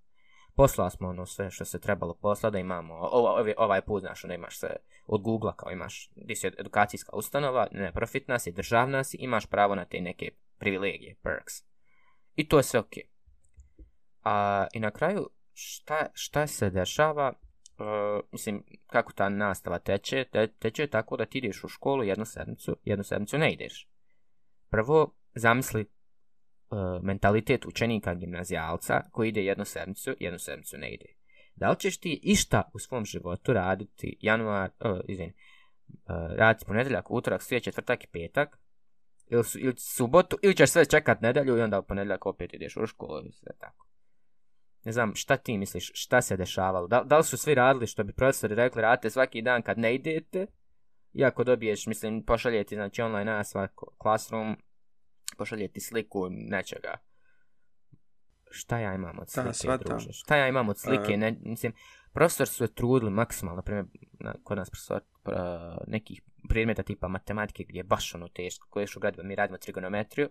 Speaker 2: Poslali smo ono sve što se trebalo poslati, da imamo, ovaj, ovaj put, znaš, da imaš se od Google kao imaš, gdje si edukacijska ustanova, neprofitna si, državna si, imaš pravo na te neke privilegije, perks. I to je sve okej. A, I na kraju, šta, šta se dešava, uh, mislim, kako ta nastava teče, te, teče tako da ti ideš u školu jednu sedmicu, jednu sedmicu ne ideš. Prvo, zamisli uh, mentalitet učenika gimnazijalca koji ide jednu sedmicu, jednu sedmicu ne ide. Da li ćeš ti išta u svom životu raditi januar, uh, izvini, uh, raditi ponedeljak, utorak, svije, četvrtak i petak, ili, su, ili subotu, ili ćeš sve čekat nedelju i onda u ponedeljak opet ideš u školu i sve tako. Ne znam, šta ti misliš, šta se dešavalo? Da, da li su svi radili što bi profesori rekli, radite svaki dan kad ne idete? Iako dobiješ, mislim, pošaljeti, znači online nastava, classroom, pošaljeti sliku nečega. Šta ja imam od slike, da, druže? Šta ja imam od slike? Ne, mislim, profesor su trudili maksimalno, na primjer, kod nas profesor uh, nekih predmeta tipa matematike gdje je baš ono teško, koje što gradimo, mi radimo trigonometriju.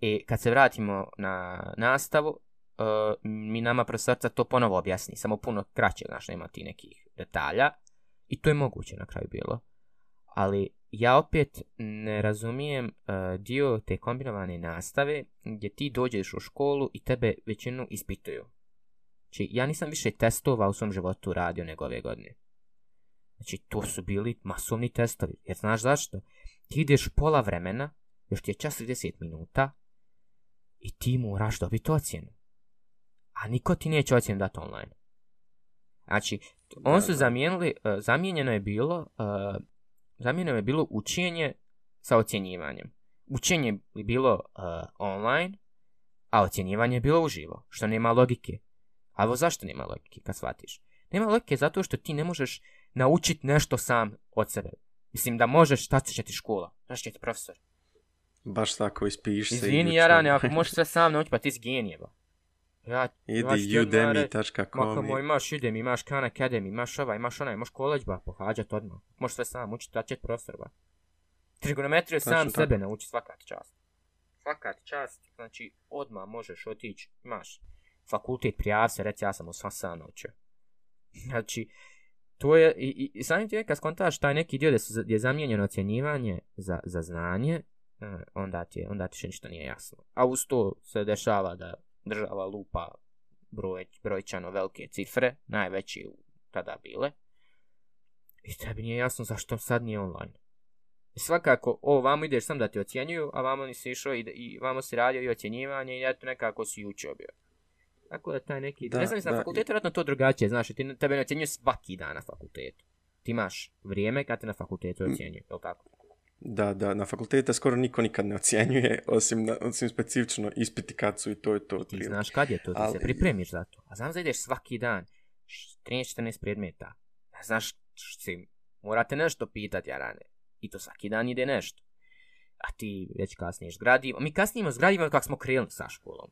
Speaker 2: I kad se vratimo na nastavu, uh, mi nama profesorca to ponovo objasni, samo puno kraće, znaš, nema ti nekih detalja. I to je moguće na kraju bilo. Ali ja opet ne razumijem uh, dio te kombinovane nastave gdje ti dođeš u školu i tebe većinu ispituju. Znači, ja nisam više testova u svom životu radio nego ove godine. Znači, to su bili masovni testovi. Jer znaš zašto? Ti ideš pola vremena, još ti je čas 30 minuta, i ti moraš dobiti ocjenu. A niko ti neće ocjenu dati online. Znači, on su zamijenili, uh, zamijenjeno je bilo, uh, zamijenjeno je bilo učenje sa ocjenjivanjem. Učenje je bilo uh, online, a ocjenjivanje je bilo uživo, što nema logike. Ali zašto nema logike, kad shvatiš? Nema logike zato što ti ne možeš naučit nešto sam od sebe. Mislim da možeš, šta će ti škola, šta će ti profesor.
Speaker 1: Baš tako, ispiš se.
Speaker 2: Izvini, Jarane, ako možeš sve sam naučiti, pa ti si genijeva.
Speaker 1: Ja, Idi udemy.com.
Speaker 2: Makamo, imaš Udemy, imaš Khan Academy, imaš ovaj, imaš onaj, imaš college ba, pohađat odmah. Možeš sve sam učiti, da će profesor ba. Trigonometriju sam tako. sebe nauči svaka ti čast. Svaka ti čast, znači odmah možeš otići, imaš fakultet prijav se, reci ja sam u sva sam naučio. Znači, to je, i, i, samim ti kad skontaš taj neki dio da su, je zamijenjeno ocjenjivanje za, za znanje, e, onda ti, onda ti ništa nije jasno. A uz to se dešava da država lupa broj, brojčano velike cifre, najveći u tada bile. I tebi nije jasno zašto sad nije online. I svakako, o, vamo ideš sam da ti ocjenjuju, a vamo nisi išao i, i vamo si radio i ocjenjivanje i eto nekako si učio bio. Tako da taj neki...
Speaker 1: Da,
Speaker 2: ne znam, na
Speaker 1: da.
Speaker 2: fakultetu je vjerojatno to drugačije, znaš, ti, tebe ne ocjenjuje svaki dan na fakultetu. Ti imaš vrijeme kad te na fakultetu
Speaker 1: Mm.
Speaker 2: ocjenjuje, je li tako?
Speaker 1: Da, da, na fakultete skoro niko nikad ne ocjenjuje, osim, na, osim specifično ispiti kad su i to je to.
Speaker 2: I ti
Speaker 1: otprilike.
Speaker 2: znaš kad je to, ti se
Speaker 1: Ali-
Speaker 2: pripremiš za to. A znam da ideš svaki dan, š- 13-14 predmeta. Ne znaš, si, morate nešto pitati, jarane. I to svaki dan ide nešto. A ti već kasniješ s gradivom. Mi kasnijemo s gradivom kako smo krenuli sa školom.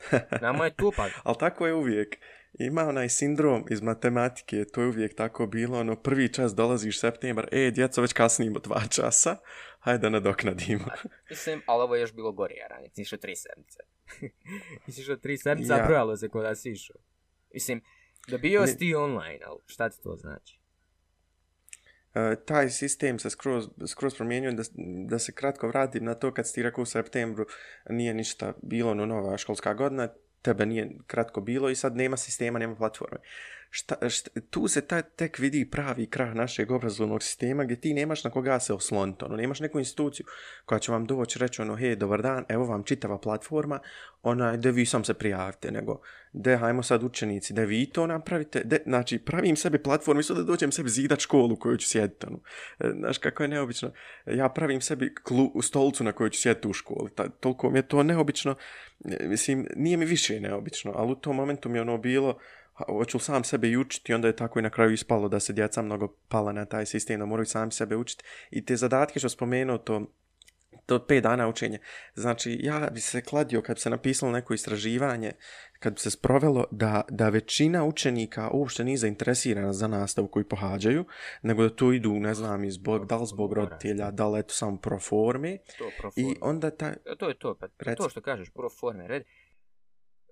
Speaker 2: Namo je tu pa...
Speaker 1: Ali tako je uvijek. Ima onaj sindrom iz matematike, to je uvijek tako bilo, ono prvi čas dolaziš septembar, e, djeco, već kasnimo dva časa, hajde da nadoknadimo.
Speaker 2: Mislim, ali ovo je još bilo gore, jarane. Ti išao tri sedmice. ti išao tri sedmice,
Speaker 1: Ja.
Speaker 2: a brojalo se kod da si išao. Mislim, dobio si ti online, ali šta ti to znači?
Speaker 1: E, taj sistem se skroz, skroz promijenio da, da se kratko vratim na to kad si ti rekao u septembru nije ništa bilo no nova školska godina, tebe nije kratko bilo i sad nema sistema, nema platforme. Šta, šta, tu se ta, tek vidi pravi krah našeg obrazovnog sistema gdje ti nemaš na koga se osloniti, ono, nemaš neku instituciju koja će vam doći reći ono, hej, dobar dan, evo vam čitava platforma, onaj, da vi sam se prijavite, nego, de, hajmo sad učenici, da vi to napravite, de, znači, pravim sebi platformu, isto da dođem sebi zidat školu koju ću sjediti, ono. E, znaš, kako je neobično, ja pravim sebi klu, stolcu na kojoj ću sjediti u školi, Ta, toliko mi je to neobično, e, mislim, nije mi više neobično, ali u tom momentu mi je ono bilo, hoću sam sebe i učiti, onda je tako i na kraju ispalo da se djeca mnogo pala na taj sistem, da moraju sami sebe učiti. I te zadatke što spomenuo, to, to pet dana učenja. Znači, ja bi se kladio kad bi se napisalo neko istraživanje, kad bi se sprovelo da, da većina učenika uopšte nije zainteresirana za nastavu koju pohađaju, nego da tu idu, ne znam, i zbog, da li zbog roditelja, da li eto samo pro forme.
Speaker 2: To pro
Speaker 1: I
Speaker 2: forme.
Speaker 1: onda taj,
Speaker 2: E, To je to, pa
Speaker 1: Reci.
Speaker 2: to što kažeš, pro forme, red.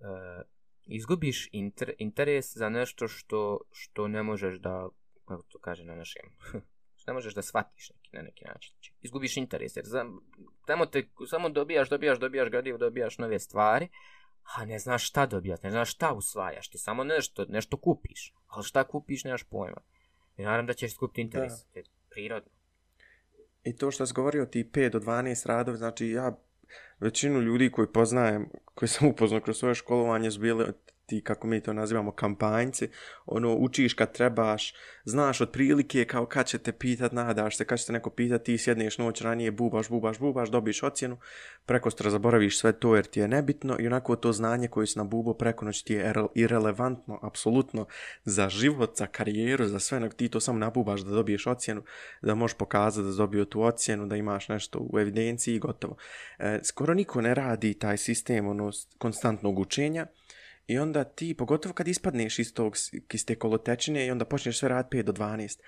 Speaker 2: Uh, izgubiš inter, interes za nešto što, što ne možeš da, kako to kaže na našem, što ne možeš da shvatiš neki, na neki način. Znači, izgubiš interes, jer za, tamo te samo dobijaš, dobijaš, dobijaš gradivo, dobijaš nove stvari, a ne znaš šta dobijaš, ne znaš šta usvajaš, ti samo nešto, nešto kupiš, ali šta kupiš nemaš pojma. I naravno da ćeš skupiti interes, je prirodno.
Speaker 1: I to što si govorio ti 5 do 12 radova, znači ja većinu ljudi koji poznajem, koji sam upoznao kroz svoje školovanje su bili ti, kako mi to nazivamo, kampanjci, ono, učiš kad trebaš, znaš otprilike kao kad će te pitat, nadaš se, kad će te neko pitat, ti sjedneš noć ranije, bubaš, bubaš, bubaš, dobiš ocjenu, preko stra zaboraviš sve to jer ti je nebitno i onako to znanje koje si na bubo preko noć ti je irelevantno, apsolutno, za život, za karijeru, za sve, nego ti to samo nabubaš da dobiješ ocjenu, da možeš pokazati da dobio tu ocjenu, da imaš nešto u evidenciji i gotovo. E, skoro niko ne radi taj sistem ono, konstantnog učenja i onda ti, pogotovo kad ispadneš iz, tog, iz te kolotečine i onda počneš sve raditi 5 do 12,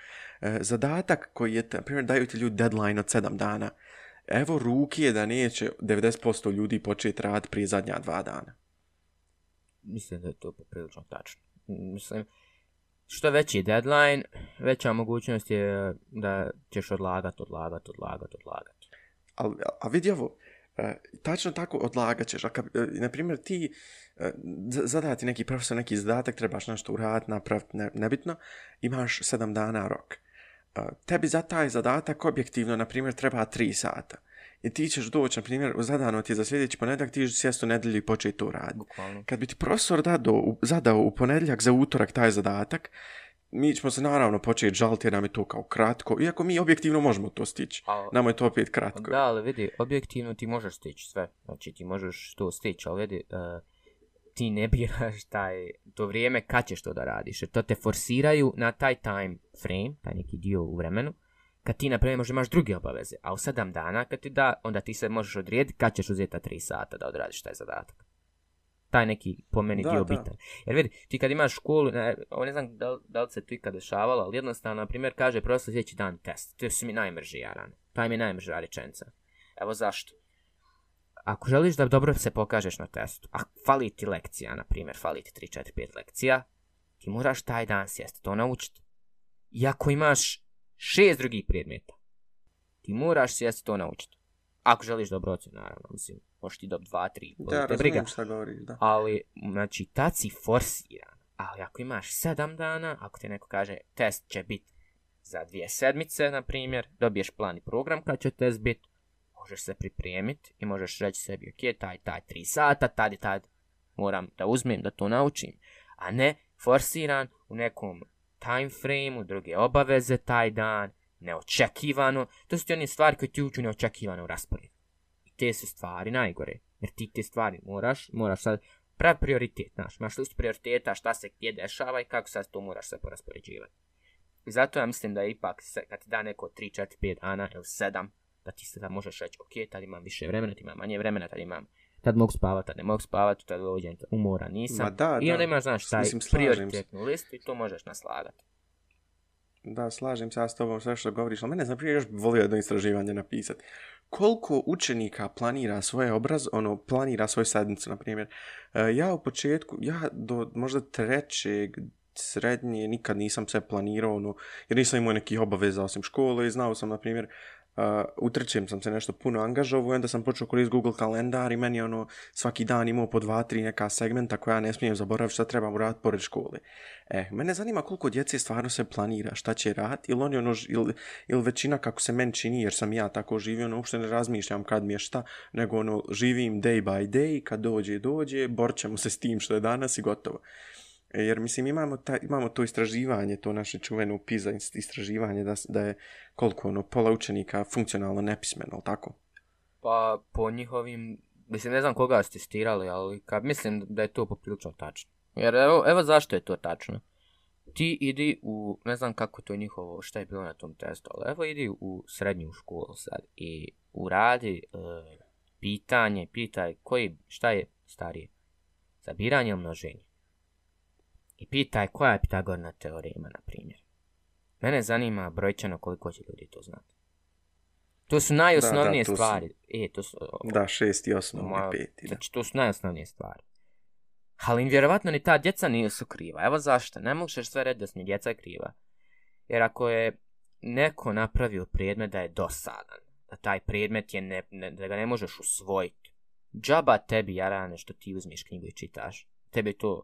Speaker 1: e, zadatak koji je, na primjer, daju ti ljudi deadline od 7 dana, evo ruki je da neće 90% ljudi početi raditi prije zadnja dva dana.
Speaker 2: Mislim da je to poprilično tačno. Mislim, što veći je deadline, veća mogućnost je da ćeš odlagat, odlagat, odlagat, odlagat.
Speaker 1: Ali, a vidi ovo, e, tačno tako odlagat ćeš. A kad, e, na primjer, ti zadati neki profesor, neki zadatak, trebaš nešto uraditi, napraviti, ne, nebitno, imaš sedam dana rok. E, tebi za taj zadatak objektivno, na primjer, treba tri sata. I ti ćeš doći, na primjer, zadano ti je za sljedeći ponedjeljak, ti ćeš sjesti u nedjelju i početi to raditi. Kad bi ti profesor dado, zadao u ponedjeljak za utorak taj zadatak, mi ćemo se naravno početi žaliti jer nam je to kao kratko, iako mi objektivno možemo to stići.
Speaker 2: A,
Speaker 1: Nama je to opet kratko.
Speaker 2: da, ali vidi, objektivno ti možeš stići sve. Znači ti možeš to stići, ali vidi, uh, ti ne biraš taj, to vrijeme kad ćeš to da radiš. Jer to te forsiraju na taj time frame, taj neki dio u vremenu, kad ti, na primjer, možda imaš druge obaveze. A u sedam dana, kad ti da, onda ti se možeš odrediti kad ćeš uzeti ta tri sata da odradiš taj zadatak. Taj neki, po meni,
Speaker 1: Da,
Speaker 2: dio
Speaker 1: da.
Speaker 2: bitan. Jer vidi, ti kad imaš školu, ne, ovo ne znam da, li- da li se to ikad dešavalo, ali jednostavno, na primjer, kaže profesor sljedeći dan test. To su mi najmrži jaran. Taj mi je najmrža rečenica. Evo zašto. Ako želiš da dobro se pokažeš na testu, a fali ti lekcija, na primjer, fali ti 3, 4, 5 lekcija, ti moraš taj dan sjesti, to naučiti. I ako imaš šest drugih predmeta, ti moraš sjesti to naučiti. Ako želiš dobro ocjenu, naravno, mislim, možeš ti dobiti 2, 3,
Speaker 1: Da,
Speaker 2: te briga.
Speaker 1: razumijem šta govoriš, da.
Speaker 2: Ali, znači, tad si forsiran. Ali ako imaš sedam dana, ako ti neko kaže test će biti za dvije sedmice, na primjer, dobiješ plan i program kad će test biti, možeš se pripremiti i možeš reći sebi, ok, taj, taj, tri sata, tad i tad moram da uzmem, da to naučim, a ne forsiran u nekom time frame druge obaveze taj dan, neočekivano, to su ti one stvari koje ti uču neočekivano u rasporedu. I te su stvari najgore, jer ti te stvari moraš, moraš sad prav prioritet, znaš, imaš listu prioriteta, šta se gdje dešava i kako sad to moraš se poraspoređivati. I zato ja mislim da je ipak, kad ti da neko 3, 4, 5 dana ili 7, da ti se da možeš reći, ok, tad imam više vremena, tad imam manje vremena, tad imam, tad mogu spavati, tad ne mogu spavati, tad dođem umora nisam. Ma da, I onda imaš, znaš, taj mislim, prioritetnu listu i to možeš naslagati.
Speaker 1: Da, slažem se ja s tobom sve što govoriš, ali mene znam prije još volio jedno istraživanje napisati. Koliko učenika planira svoje obraz, ono, planira svoju sednicu, na primjer. E, ja u početku, ja do možda trećeg, srednje, nikad nisam sve planirao, ono, jer nisam imao nekih obaveza osim škole i znao sam, na primjer, uh, utrčem sam se nešto puno angažovao i onda sam počeo koristiti Google kalendar i meni je ono svaki dan imao po dva, tri neka segmenta koja ne smijem zaboraviti šta trebam raditi pored škole. E, mene zanima koliko djece stvarno se planira šta će raditi ili oni ono, ili, ili većina kako se meni čini jer sam ja tako živio, ono uopšte ne razmišljam kad mi je šta, nego ono živim day by day, kad dođe, dođe, borćemo se s tim što je danas i gotovo. Uh, E, jer mislim imamo, ta, imamo to istraživanje, to naše čuveno PISA istraživanje da, da je koliko ono, pola učenika funkcionalno nepismeno, ali tako?
Speaker 2: Pa po njihovim, mislim ne znam koga ste testirali, ali kad mislim da je to poprilično tačno. Jer evo, evo zašto je to tačno. Ti idi u, ne znam kako to je njihovo, šta je bilo na tom testu, ali evo idi u srednju školu sad i uradi e, pitanje, pitaj koji, šta je starije, zabiranje ili množenje i pitaj koja je Pitagorna teorema, na primjer. Mene zanima brojčano koliko će ljudi to znati. To su najosnovnije da, da, stvari. Su... E, to su,
Speaker 1: da, šest i osnovne, moja, pet.
Speaker 2: Znači, to su najosnovnije stvari. Ali vjerovatno ni ta djeca nisu kriva. Evo zašto. Ne možeš sve reći da su djeca kriva. Jer ako je neko napravio predmet da je dosadan, da taj predmet je ne, ne, da ga ne možeš usvojiti, džaba tebi, jarane, što ti uzmiš knjigu i čitaš. Tebi to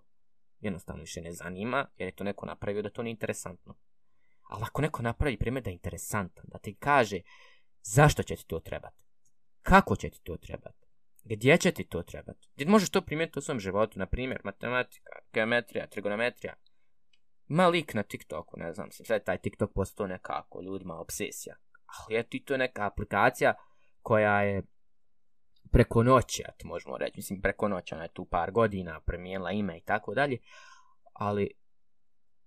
Speaker 2: jednostavno više ne zanima, jer je to neko napravio da to nije interesantno. Ali ako neko napravi primjer da je interesantan, da ti kaže zašto će ti to trebati, kako će ti to trebati, gdje će ti to trebati, gdje možeš to primjeriti u svom životu, na primjer matematika, geometrija, trigonometrija, ima lik na TikToku, ne znam, sad taj TikTok postao nekako ljudima obsesija, ali je ti to neka aplikacija koja je preko noći, to možemo reći, mislim preko noći, ona je tu par godina, premijenila ime i tako dalje, ali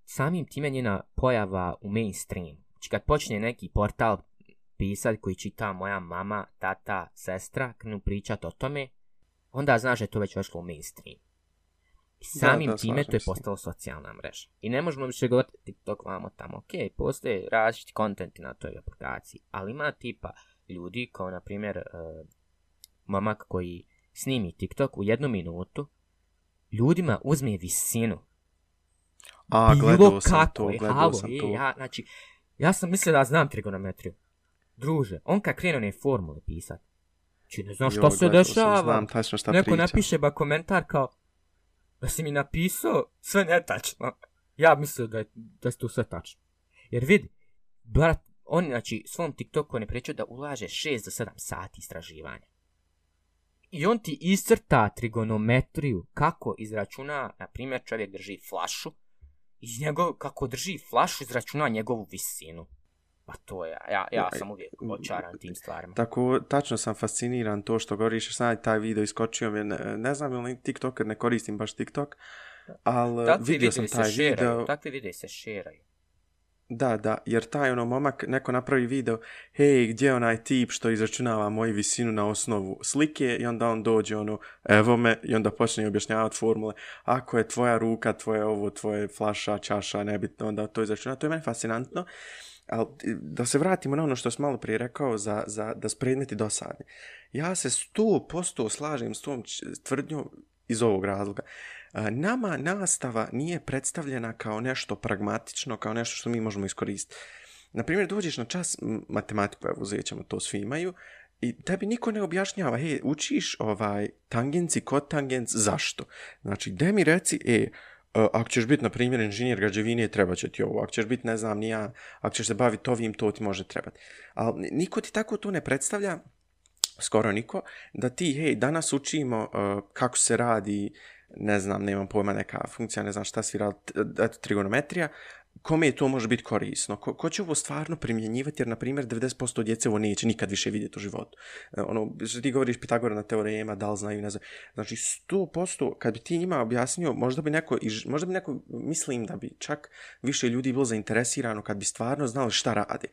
Speaker 2: samim time njena pojava u mainstream, znači kad počne neki portal pisat koji čita moja mama, tata, sestra, krenu pričat o tome, onda znaš da je to već vešlo u mainstream. I samim da, da, time to je postalo socijalna mreža. I ne možemo više govoriti TikTok vamo tamo. Ok, postoje različiti kontenti na toj aplikaciji, ali ima tipa ljudi kao na primjer uh, momak koji snimi TikTok u jednu minutu, ljudima uzme visinu.
Speaker 1: A, Bilo gledao sam kako to, gledao halo, sam
Speaker 2: je,
Speaker 1: to.
Speaker 2: Ja, znači, ja sam mislio da znam trigonometriju. Druže, on kad krenu ne formule pisat, znači ne znam što se dešava.
Speaker 1: Znam tačno šta
Speaker 2: Neko
Speaker 1: priča.
Speaker 2: napiše ba komentar kao, da si mi napisao sve netačno. Ja mislio da je, da je to sve tačno. Jer vidi, brat, on, znači, svom TikToku on je pričao da ulaže 6 do 7 sati istraživanja. I on ti iscrta trigonometriju kako izračuna, na primjer, čovjek drži flašu, iz njegov, kako drži flašu, izračuna njegovu visinu. Pa to je, ja, ja sam uvijek očaran tim stvarima.
Speaker 1: Tako, tačno sam fasciniran to što govoriš, sad taj video iskočio mi, ne, ne znam ili TikTok, ne koristim baš TikTok, ali vidio sam taj video.
Speaker 2: Takvi videi se šeraju.
Speaker 1: Da, da, jer taj ono momak neko napravi video, hej, gdje je onaj tip što izračunava moju visinu na osnovu slike i onda on dođe ono, evo me i onda počne objašnjavati formule, ako je tvoja ruka, tvoje ovo, tvoje flaša, čaša, nebitno, onda to izračuna, to je meni fascinantno. Ali da se vratimo na ono što sam malo prije rekao za, za da spredneti dosadni. Ja se sto posto slažem s tom tvrdnjom iz ovog razloga. Nama nastava nije predstavljena kao nešto pragmatično, kao nešto što mi možemo iskoristiti. Naprimjer, dođeš na čas matematiku, evo uzet ćemo, to svi imaju, i tebi niko ne objašnjava, hej, učiš ovaj tangenci, kotangenc, zašto? Znači, gde mi reci, e, e, ako ćeš biti, na primjer, inženjer građevine, treba će ti ovo. Ako ćeš biti, ne znam, nija, ako ćeš se baviti ovim, to ti može trebati. Ali niko ti tako to ne predstavlja, skoro niko, da ti, hej, danas učimo uh, kako se radi ne znam, nemam pojma neka funkcija, ne znam šta svira, eto, trigonometrija, kome to može biti korisno? Ko, ko će ovo stvarno primjenjivati? Jer, na primjer, 90% djece ovo neće nikad više vidjeti u životu. E, ono, što ti govoriš Pitagora na teorema, da li znaju, ne znam. Znači, 100%, kad bi ti njima objasnio, možda bi neko, možda bi neko, mislim da bi čak više ljudi bilo zainteresirano kad bi stvarno znali šta rade.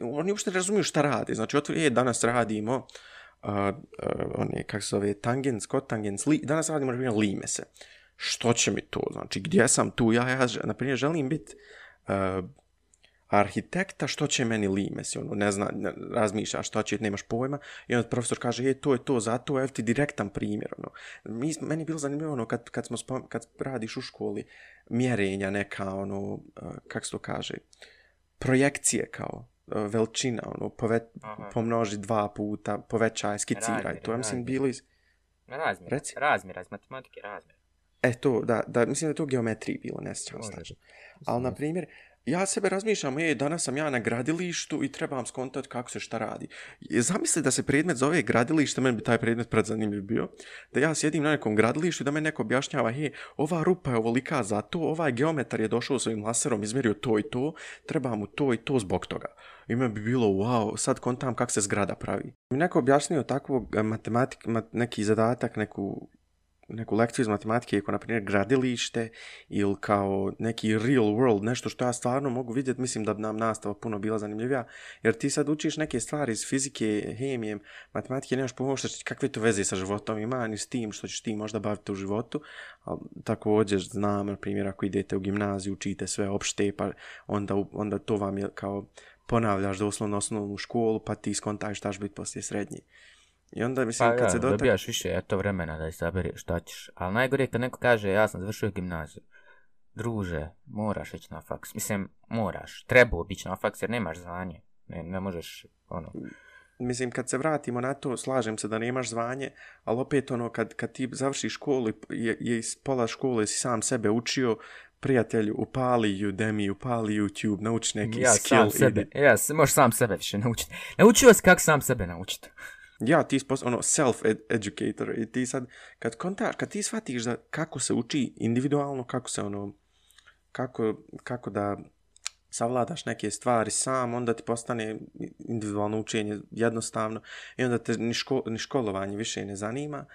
Speaker 1: Oni uopšte razumiju šta rade. Znači, otvori, je, danas radimo, uh, uh, one, kako se zove, tangens, kotangens, li, danas radimo, na primjer, lime se što će mi to, znači gdje sam tu, ja, ja na primjer, želim biti uh, arhitekta, što će meni limes, ono, ne zna, ne, razmišlja što će, nemaš pojma, i onda profesor kaže, je, to je to, zato, evo ti direktan primjer, ono. Mi, meni je bilo zanimljivo, ono, kad, kad, smo spom, kad radiš u školi, mjerenja neka, ono, uh, kako se to kaže, projekcije kao, uh, veličina, ono, pove, pomnoži dva puta, povećaj, skiciraj, razmir, to, ja mislim, bilo iz...
Speaker 2: Razmjer, razmjer, iz matematike, razmjer.
Speaker 1: E to, da, da, mislim da to geometriji bilo, ne sjećam se. Ali, na primjer, ja sebe razmišljam, je, danas sam ja na gradilištu i trebam skontati kako se šta radi. Zamisli da se predmet zove gradilište, meni bi taj predmet predzanimljiv bio, da ja sjedim na nekom gradilištu i da me neko objašnjava, he, ova rupa je ovolika za to, ovaj geometar je došao svojim laserom, izmjerio to i to, treba mu to i to zbog toga. I me bi bilo, wow, sad kontam kako se zgrada pravi. Mi neko objasnio takvog matematik, mat, neki zadatak, neku neku lekciju iz matematike, kao na primjer gradilište ili kao neki real world, nešto što ja stvarno mogu vidjeti, mislim da bi nam nastava puno bila zanimljivija, jer ti sad učiš neke stvari iz fizike, hemije, matematike, nemaš pomoći kakve to veze sa životom ima, ni s tim što ćeš ti možda baviti u životu, ali također znam, na primjer, ako idete u gimnaziju, učite sve opšte, pa onda, onda to vam je kao ponavljaš doslovno osnovnu školu, pa ti skontaš šta će biti poslije srednji. I onda mislim
Speaker 2: pa,
Speaker 1: kad ja, se dotak...
Speaker 2: dobijaš više eto vremena da izabereš šta ćeš. Ali najgore je kad neko kaže ja sam završio gimnaziju. Druže, moraš ići na faks. Mislim, moraš. Trebao biti na faks jer nemaš zvanje. Ne, ne možeš, ono...
Speaker 1: Mislim, kad se vratimo na to, slažem se da nemaš zvanje, ali opet ono, kad, kad ti završiš školu je iz pola škole si sam sebe učio, prijatelju, upali Udemy, upali YouTube, nauči neki
Speaker 2: ja,
Speaker 1: skill.
Speaker 2: Sam sebe, ja, možeš sam sebe više naučiti. Naučio si kako sam sebe naučiti.
Speaker 1: Ja, ti spos, ono, self-educator i ti sad, kad kontaš, kad ti shvatiš da kako se uči individualno, kako se ono, kako, kako da savladaš neke stvari sam, onda ti postane individualno učenje jednostavno i onda te ni, ško, ni školovanje više ne zanima.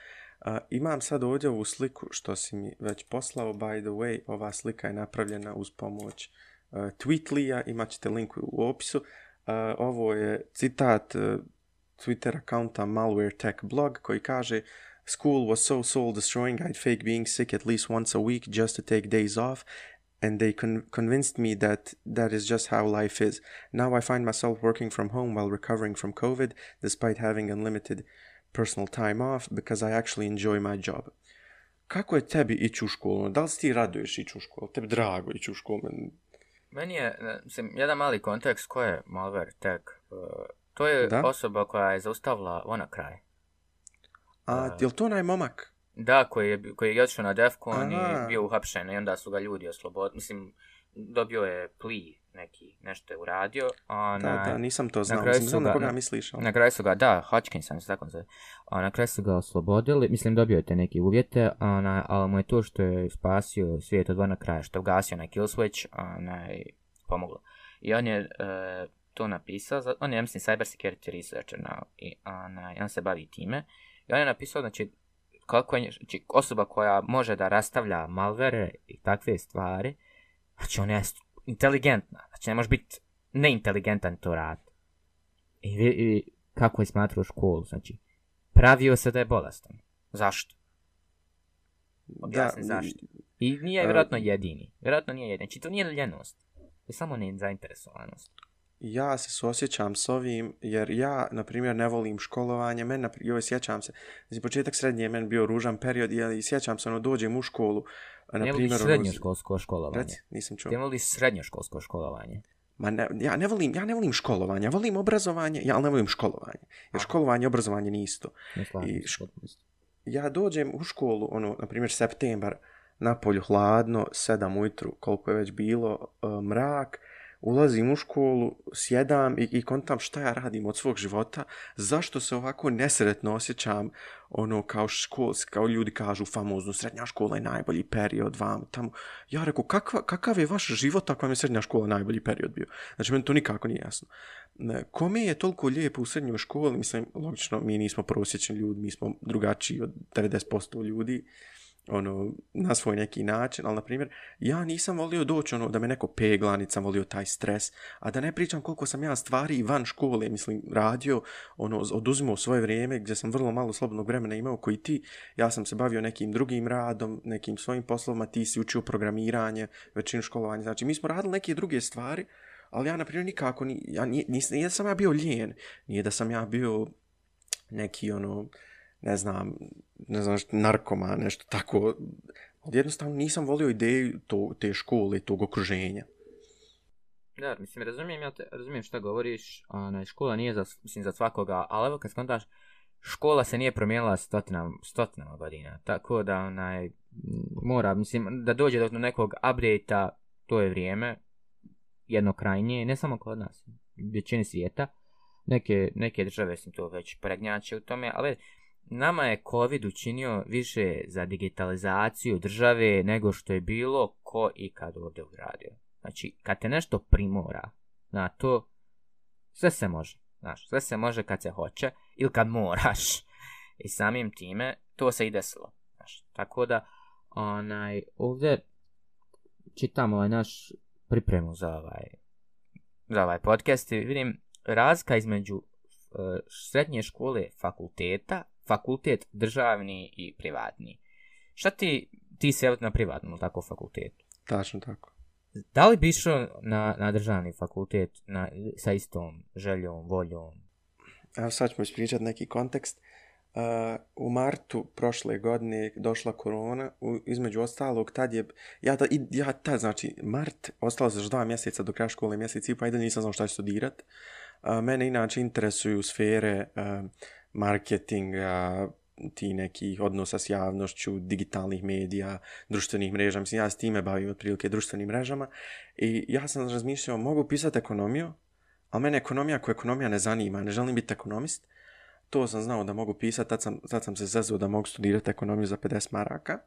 Speaker 1: Uh, imam sad ovdje ovu sliku što si mi već poslao, by the way, ova slika je napravljena uz pomoć e, uh, Tweetlija, imat ćete link u opisu. Uh, ovo je citat uh, Twitter accounta Malware Tech blog koji kaže School was so soul destroying I'd fake being sick at least once a week just to take days off and they con convinced me that that is just how life is. Now I find myself working from home while recovering from COVID despite having unlimited personal time off because I actually enjoy my job. Kako je tebi ići u školu? Da li si ti raduješ ići u školu? Tebi drago ići u školu?
Speaker 2: Meni je, mislim, jedan mali kontekst, ko je Malware Tech? Uh, To je da? osoba koja je zaustavila ona kraj.
Speaker 1: A, uh, je li to onaj momak?
Speaker 2: Da, koji je, koji je odšao na Defcon i bio uhapšen i onda su ga ljudi oslobodili. Mislim, dobio je pli neki, nešto je uradio.
Speaker 1: A da, na, da, nisam to znao. Mislim, znam na koga misliš.
Speaker 2: Na kraju su ga, da, Hodgkinson, se tako zove. A na kraju su ga oslobodili, mislim, dobio je te neke uvjete, a na, ali mu je to što je spasio svijet od vana kraja, što je ugasio na kill switch, a na, pomoglo. I on je, uh, to napisao, on je, ja mislim, cyber security researcher na, i, na, on se bavi time, i on je napisao, znači, kako je, znači, osoba koja može da rastavlja malvere i takve stvari, znači, on je inteligentna, znači, ne može biti neinteligentan to rad. I, i, i kako je smatrao školu, znači, pravio se da je bolestan. Zašto? Objasni da, zašto. I nije vjerojatno jedini. Vjerojatno nije jedini. Znači, to nije ljenost. To je samo nezainteresovanost
Speaker 1: ja se suosjećam s ovim, jer ja, na primjer, ne volim školovanje, men, joj, sjećam se, znači, početak srednje je men bio ružan period, i sjećam se, ono, dođem u školu,
Speaker 2: na primjer... Ne voliš srednjoškolsko školovanje? Reci,
Speaker 1: nisam čuo.
Speaker 2: Ne voliš srednjoškolsko školovanje?
Speaker 1: Ma ne, ja ne volim, ja ne volim školovanje, ja volim obrazovanje, ja ne volim školovanje. Jer školovanje i obrazovanje nije isto. I ško... Ja dođem u školu, ono, na primjer, septembar, na polju hladno, sedam ujutru, koliko je već bilo, uh, mrak, ulazim u školu, sjedam i, i kontam šta ja radim od svog života, zašto se ovako nesretno osjećam, ono, kao škol, kao ljudi kažu famozno, srednja škola je najbolji period vam, tamo. Ja rekao, kakva, kakav je vaš život ako vam je srednja škola najbolji period bio? Znači, meni to nikako nije jasno. Kome je toliko lijepo u srednjoj školi? Mislim, logično, mi nismo prosječni ljudi, mi smo drugačiji od 90% ljudi ono, na svoj neki način, ali na primjer, ja nisam volio doći ono, da me neko pegla, niti sam volio taj stres, a da ne pričam koliko sam ja stvari van škole, mislim, radio, ono, oduzimao svoje vrijeme, gdje sam vrlo malo slobodnog vremena imao koji ti, ja sam se bavio nekim drugim radom, nekim svojim poslovima, ti si učio programiranje, većinu školovanja, znači mi smo radili neke druge stvari, ali ja, na primjer, nikako, ni, ja, nije, nije da sam ja bio lijen, nije da sam ja bio neki, ono, ne znam, ne znam, narkoma, nešto tako. Ali jednostavno nisam volio ideju to, te škole, tog okruženja.
Speaker 2: Da, mislim, razumijem, ja te, razumijem šta govoriš, ona, škola nije za, mislim, za svakoga, ali evo kad skontaš, škola se nije promijenila stotinama, stotinama godina, tako da, onaj, mora, mislim, da dođe do nekog update-a, to je vrijeme, jedno krajnje, ne samo kod nas, većini svijeta, neke, neke države su to već pregnjače u tome, ali nama je COVID učinio više za digitalizaciju države nego što je bilo ko i kad ovdje ugradio. Znači, kad te nešto primora na to, sve se može. Znaš, sve se može kad se hoće ili kad moraš. I samim time, to se i desilo. Znaš, tako da, onaj, ovdje čitam ovaj naš pripremu za ovaj, za ovaj podcast i vidim razka između uh, srednje škole fakulteta fakultet državni i privatni. Šta ti, ti se na privatnom tako fakultetu?
Speaker 1: Tačno tako.
Speaker 2: Da li bi išao na, na državni fakultet na, sa istom željom, voljom?
Speaker 1: Evo sad ćemo ispričati neki kontekst. Uh, u martu prošle godine došla korona, u, između ostalog, tad je, ja, ta, ja tad, znači, mart, ostalo se još dva mjeseca do kraja škole, mjesec i pa i da nisam znao šta ću studirat. Uh, mene inače interesuju sfere uh, marketinga, ti nekih odnosa s javnošću, digitalnih medija, društvenih mreža. Mislim, ja s time bavim otprilike društvenim mrežama. I ja sam razmišljao, mogu pisati ekonomiju, ali mene ekonomija koja ekonomija ne zanima, ne želim biti ekonomist. To sam znao da mogu pisati, tad sam, tad sam se zazvao da mogu studirati ekonomiju za 50 maraka.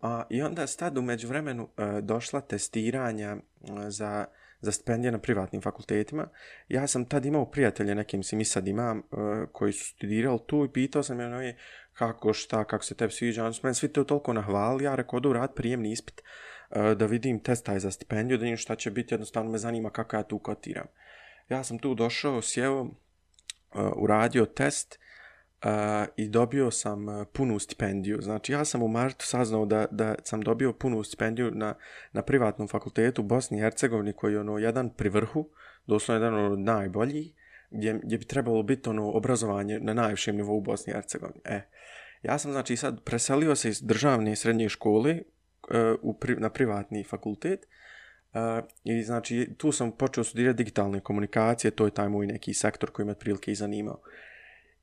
Speaker 1: A, I onda je tad umeđu vremenu e, došla testiranja e, za za stipendije na privatnim fakultetima. Ja sam tad imao prijatelje, nekim si mi sad imam, e, koji su studirali tu i pitao sam je ono kako, šta, kako se tebi sviđa. Oni su meni svi to toliko nahvali, ja rekao da rad prijemni ispit e, da vidim testaj za stipendiju, da vidim šta će biti, jednostavno me zanima kako ja tu kotiram. Ja sam tu došao, sjeo, e, uradio test uh, i dobio sam e, punu stipendiju. Znači, ja sam u martu saznao da, da sam dobio punu stipendiju na, na privatnom fakultetu u Bosni i Hercegovini, koji je ono, jedan pri vrhu, doslovno jedan od najboljih, gdje, gdje bi trebalo biti ono obrazovanje na najvišem nivou u Bosni i Hercegovini. E, ja sam znači sad preselio se iz državne srednje škole uh, u pri, na privatni fakultet uh, i znači tu sam počeo studirati digitalne komunikacije, to je taj moj neki sektor koji me prilike i zanimao.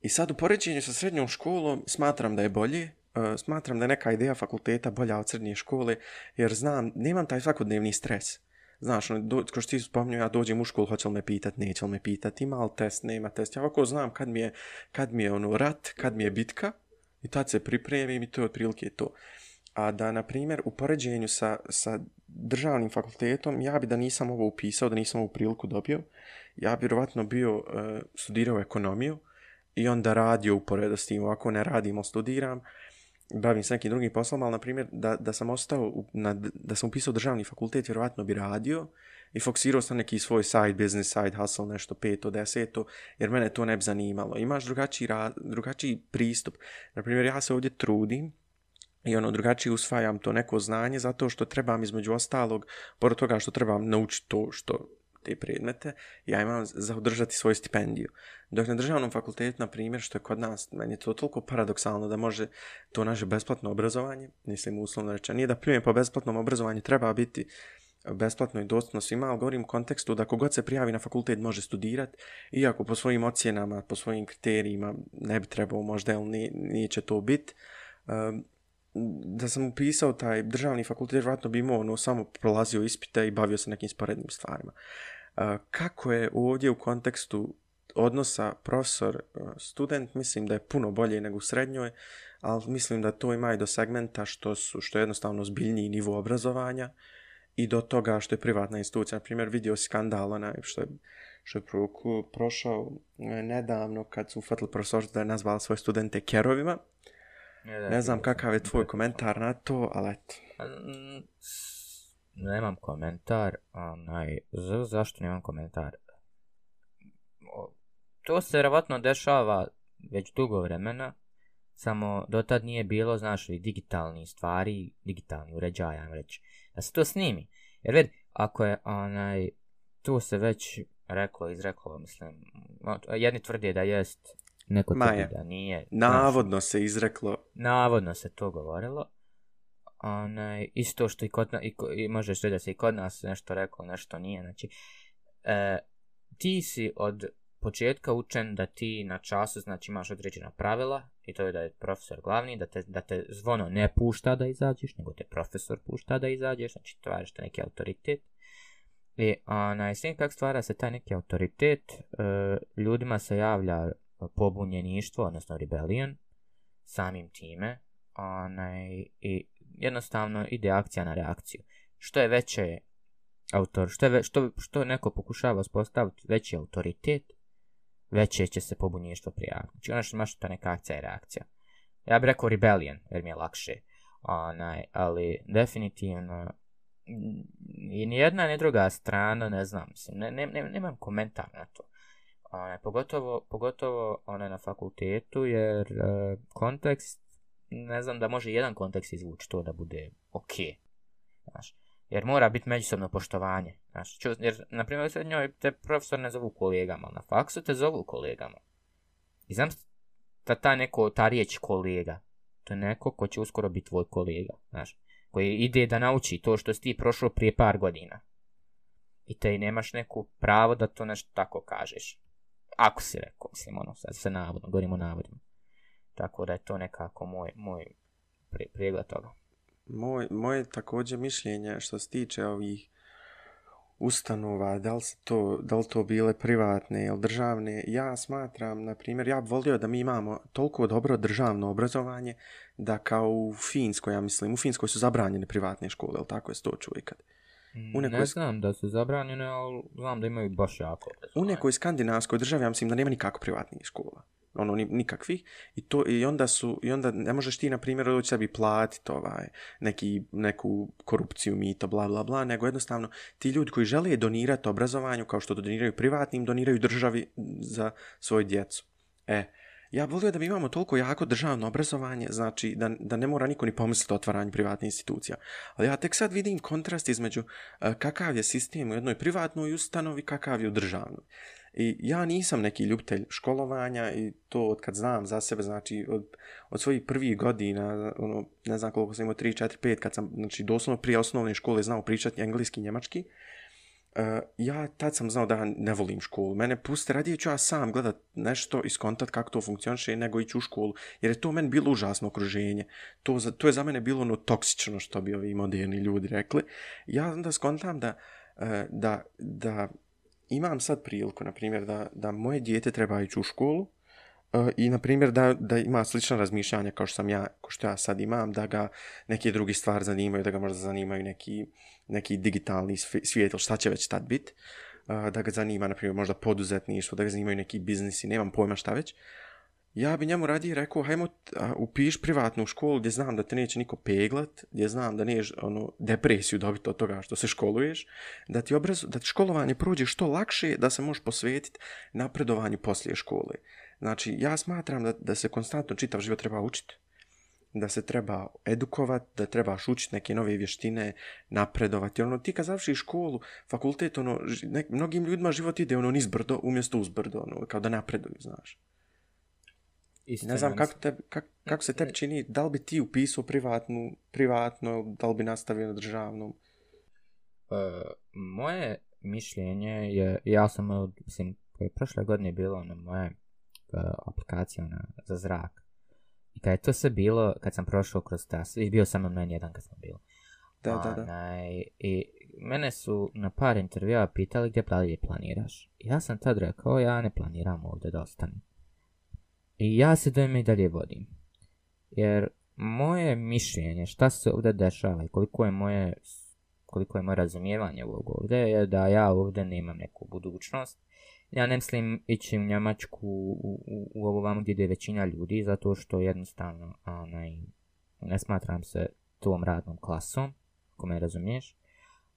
Speaker 1: I sad u poređenju sa srednjom školom smatram da je bolje, uh, smatram da je neka ideja fakulteta bolja od srednje škole, jer znam, nemam taj svakodnevni stres. Znaš, no, do, kroz što ti spomnio, ja dođem u školu, hoće li me pitat, neće li me pitat, ima li test, nema test. Ja ovako znam kad mi je, kad mi je ono rat, kad mi je bitka, i tad se pripremim i to je otprilike to. A da, na primjer, u poređenju sa, sa državnim fakultetom, ja bi da nisam ovo upisao, da nisam ovu priliku dobio, ja bi vjerovatno bio uh, studirao ekonomiju, i onda radio uporedo s tim, ovako ne radim, studiram, bavim se nekim drugim poslom, ali na primjer da, da sam ostao, na, da sam upisao državni fakultet, vjerovatno bi radio i fokusirao sam neki svoj side business, side hustle, nešto peto, deseto, jer mene to ne bi zanimalo. Imaš drugačiji, ra, drugačiji pristup. Na primjer, ja se ovdje trudim, i ono drugačije usvajam to neko znanje zato što trebam između ostalog, pored toga što trebam naučiti to što te predmete, ja imam za održati svoju stipendiju. Dok na državnom fakultetu, na primjer, što je kod nas, meni je to toliko paradoksalno da može to naše besplatno obrazovanje, mislim uslovno rečeno, nije da pljujem po besplatnom obrazovanju, treba biti besplatno i dostupno svima, ali govorim u kontekstu da kogod se prijavi na fakultet može studirati, iako po svojim ocjenama, po svojim kriterijima ne bi trebao možda, ili nije, nije će to biti. Um, ehm, da sam upisao taj državni fakultet, vjerojatno bi imao ono, samo prolazio ispite i bavio se nekim sporednim stvarima. Kako je ovdje u kontekstu odnosa profesor-student, mislim da je puno bolje nego u srednjoj, ali mislim da to ima i do segmenta što, su, što je jednostavno zbiljniji nivo obrazovanja i do toga što je privatna institucija. Na primjer, vidio skandal onaj što je, što je prošao e, nedavno kad su ufatili profesor da je nazvala svoje studente kerovima ne znam kakav je tvoj komentar na to, ali eto.
Speaker 2: Nemam komentar, onaj, zašto nemam komentar? To se vjerovatno dešava već dugo vremena, samo dotad nije bilo, znaš digitalni stvari, digitalni uređaj, ajmo reći, da se to snimi. Jer vidi, ako je onaj, to se već reklo, izreklo, mislim, jedni tvrdi da jest, neko tvrdi da nije.
Speaker 1: Navodno znaš, se izreklo.
Speaker 2: Navodno se to govorilo. Onaj, isto što i kod nas, i, i možeš da se i kod nas nešto reklo, nešto nije, znači, e, ti si od početka učen da ti na času znači imaš određena pravila i to je da je profesor glavni, da te, da te zvono ne pušta da izađeš, nego te profesor pušta da izađeš, znači stvaraš te neki autoritet. I onaj, svim kak stvara se taj neki autoritet, e, ljudima se javlja pobunjeništvo, odnosno rebellion, samim time, onaj, i jednostavno ide akcija na reakciju. Što je veće autor, što, je ve, što, što neko pokušava spostaviti veći autoritet, veće će se pobunjeništvo prijaviti. Znači ono što imaš to neka akcija i reakcija. Ja bih rekao rebellion, jer mi je lakše. Onaj, ali definitivno i ni jedna ni druga strana, ne znam, mislim, ne, ne, ne, nemam komentar na to. Onaj, pogotovo, pogotovo onaj na fakultetu, jer e, kontekst, ne znam da može jedan kontekst izvući to da bude ok. Znaš, jer mora biti međusobno poštovanje. Znaš, ču, jer, na primjer, u njoj te profesor ne zovu kolegama, na faksu te zovu kolegama. I znam da ta neko, ta riječ kolega, to je neko ko će uskoro biti tvoj kolega, znaš, koji ide da nauči to što si ti prošao prije par godina. I te nemaš neku pravo da to nešto tako kažeš. Ako si rekao, mislim, ono, sad se navodno, govorimo navodima. Tako da je to nekako moj, moj prijegled toga.
Speaker 1: Moj, moje također mišljenje što se tiče ovih ustanova, da li, to, da li to bile privatne ili državne, ja smatram, na primjer, ja bi volio da mi imamo toliko dobro državno obrazovanje da kao u Finskoj, ja mislim, u Finskoj su zabranjene privatne škole, ili tako je to čuje kad?
Speaker 2: U nekoj... Ne znam da su zabranjene, ali znam da imaju baš jako.
Speaker 1: U nekoj skandinavskoj državi, ja mislim da nema nikako privatnih škola. Ono nikakvih. I to i onda su i onda ne možeš ti na primjer doći sebi platiti ovaj neki neku korupciju mito bla bla bla nego jednostavno ti ljudi koji žele donirati obrazovanju kao što doniraju privatnim doniraju državi za svoju djecu. E Ja volio da mi imamo toliko jako državno obrazovanje, znači da, da ne mora niko ni pomisliti o otvaranju privatnih institucija. Ali ja tek sad vidim kontrast između e, kakav je sistem u jednoj privatnoj ustanovi, kakav je u državnoj. I ja nisam neki ljubitelj školovanja i to od kad znam za sebe, znači od, od svojih prvih godina, ono, ne znam koliko sam imao, 3, 4, 5, kad sam, znači doslovno prije osnovne škole znao pričati engleski i njemački, uh, E, ja tad sam znao da ne volim školu. Mene puste, radije ću ja sam gledat nešto i skontat kako to funkcioniše nego ići u školu, jer je to meni bilo užasno okruženje. To, za, to je za mene bilo ono toksično što bi ovi moderni ljudi rekli. Ja onda skontam da, uh, da, da imam sad priliku, na primjer, da, da moje dijete treba ići u školu E, i, na primjer, da, da ima slična razmišljanja kao što sam ja, kao što ja sad imam, da ga neke drugi stvari zanimaju, da ga možda zanimaju neki, neki digitalni svijet, ili šta će već tad biti, e, da ga zanima, na primjer, možda poduzetništvo, da ga zanimaju neki biznisi, nemam pojma šta već, ja bi njemu radije rekao, hajmo upiš privatnu školu gdje znam da te neće niko peglat, gdje znam da neš ono, depresiju dobiti od toga što se školuješ, da ti, obrazu, da ti školovanje prođe što lakše da se možeš posvetiti napredovanju poslije škole. Znači, ja smatram da, da se konstantno čitav život treba učiti, da se treba edukovat, da trebaš učiti neke nove vještine, napredovati. Ono, ti kad završiš školu, fakultet, ono, ne, mnogim ljudima život ide ono nizbrdo umjesto uzbrdo, ono, kao da napreduju, znaš. Isto ne znam kako, te, kak, kako se tebi čini, da li bi ti upisao privatnu, privatno, da li bi nastavio na državnom?
Speaker 2: Uh, moje mišljenje je, ja sam, mislim, je prošle godine bilo na moje uh, aplikacije na, za zrak. I kad je to sve bilo, kad sam prošao kroz ta, bio sam na jedan kad sam bilo.
Speaker 1: Da, da, da.
Speaker 2: Onaj, I mene su na par intervjua pitali gdje dalje planiraš. Ja sam tad rekao, ja ne planiram ovdje da ostanem. I ja se da i dalje vodim. Jer moje mišljenje, šta se ovdje dešava i koliko je moje koliko je moje razumijevanje ovog ovdje, je da ja ovdje nemam neku budućnost. Ja ne mislim ići u Njemačku u, u, u ovo vamo gdje je većina ljudi, zato što jednostavno onaj, ne smatram se tom radnom klasom, ako me razumiješ.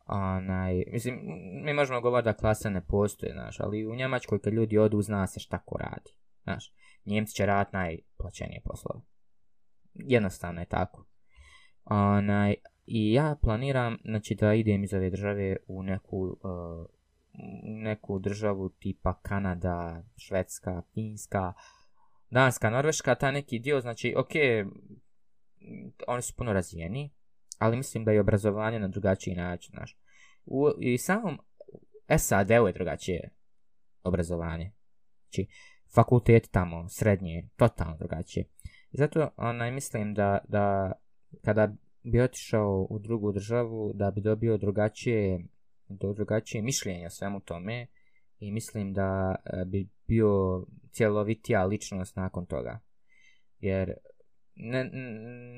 Speaker 2: Onaj, mislim, mi možemo govoriti da klasa ne postoje, znaš, ali u Njemačkoj kad ljudi odu, zna se šta ko radi. Znaš, Njemci će rad najplaćenije poslove. Jednostavno je tako. Onaj, I ja planiram znači, da idem iz ove države u neku, uh, neku državu tipa Kanada, Švedska, Finska, Danska, Norveška, ta neki dio, znači, ok, oni su puno razvijeni, ali mislim da je obrazovanje na drugačiji način, znaš. U, I samom SAD-u je drugačije obrazovanje. Znači, fakultet tamo, srednje, totalno drugačije. I zato onaj, mislim da, da kada bi otišao u drugu državu, da bi dobio drugačije, do drugačije mišljenje o svemu tome i mislim da e, bi bio cjelovitija ličnost nakon toga. Jer ne,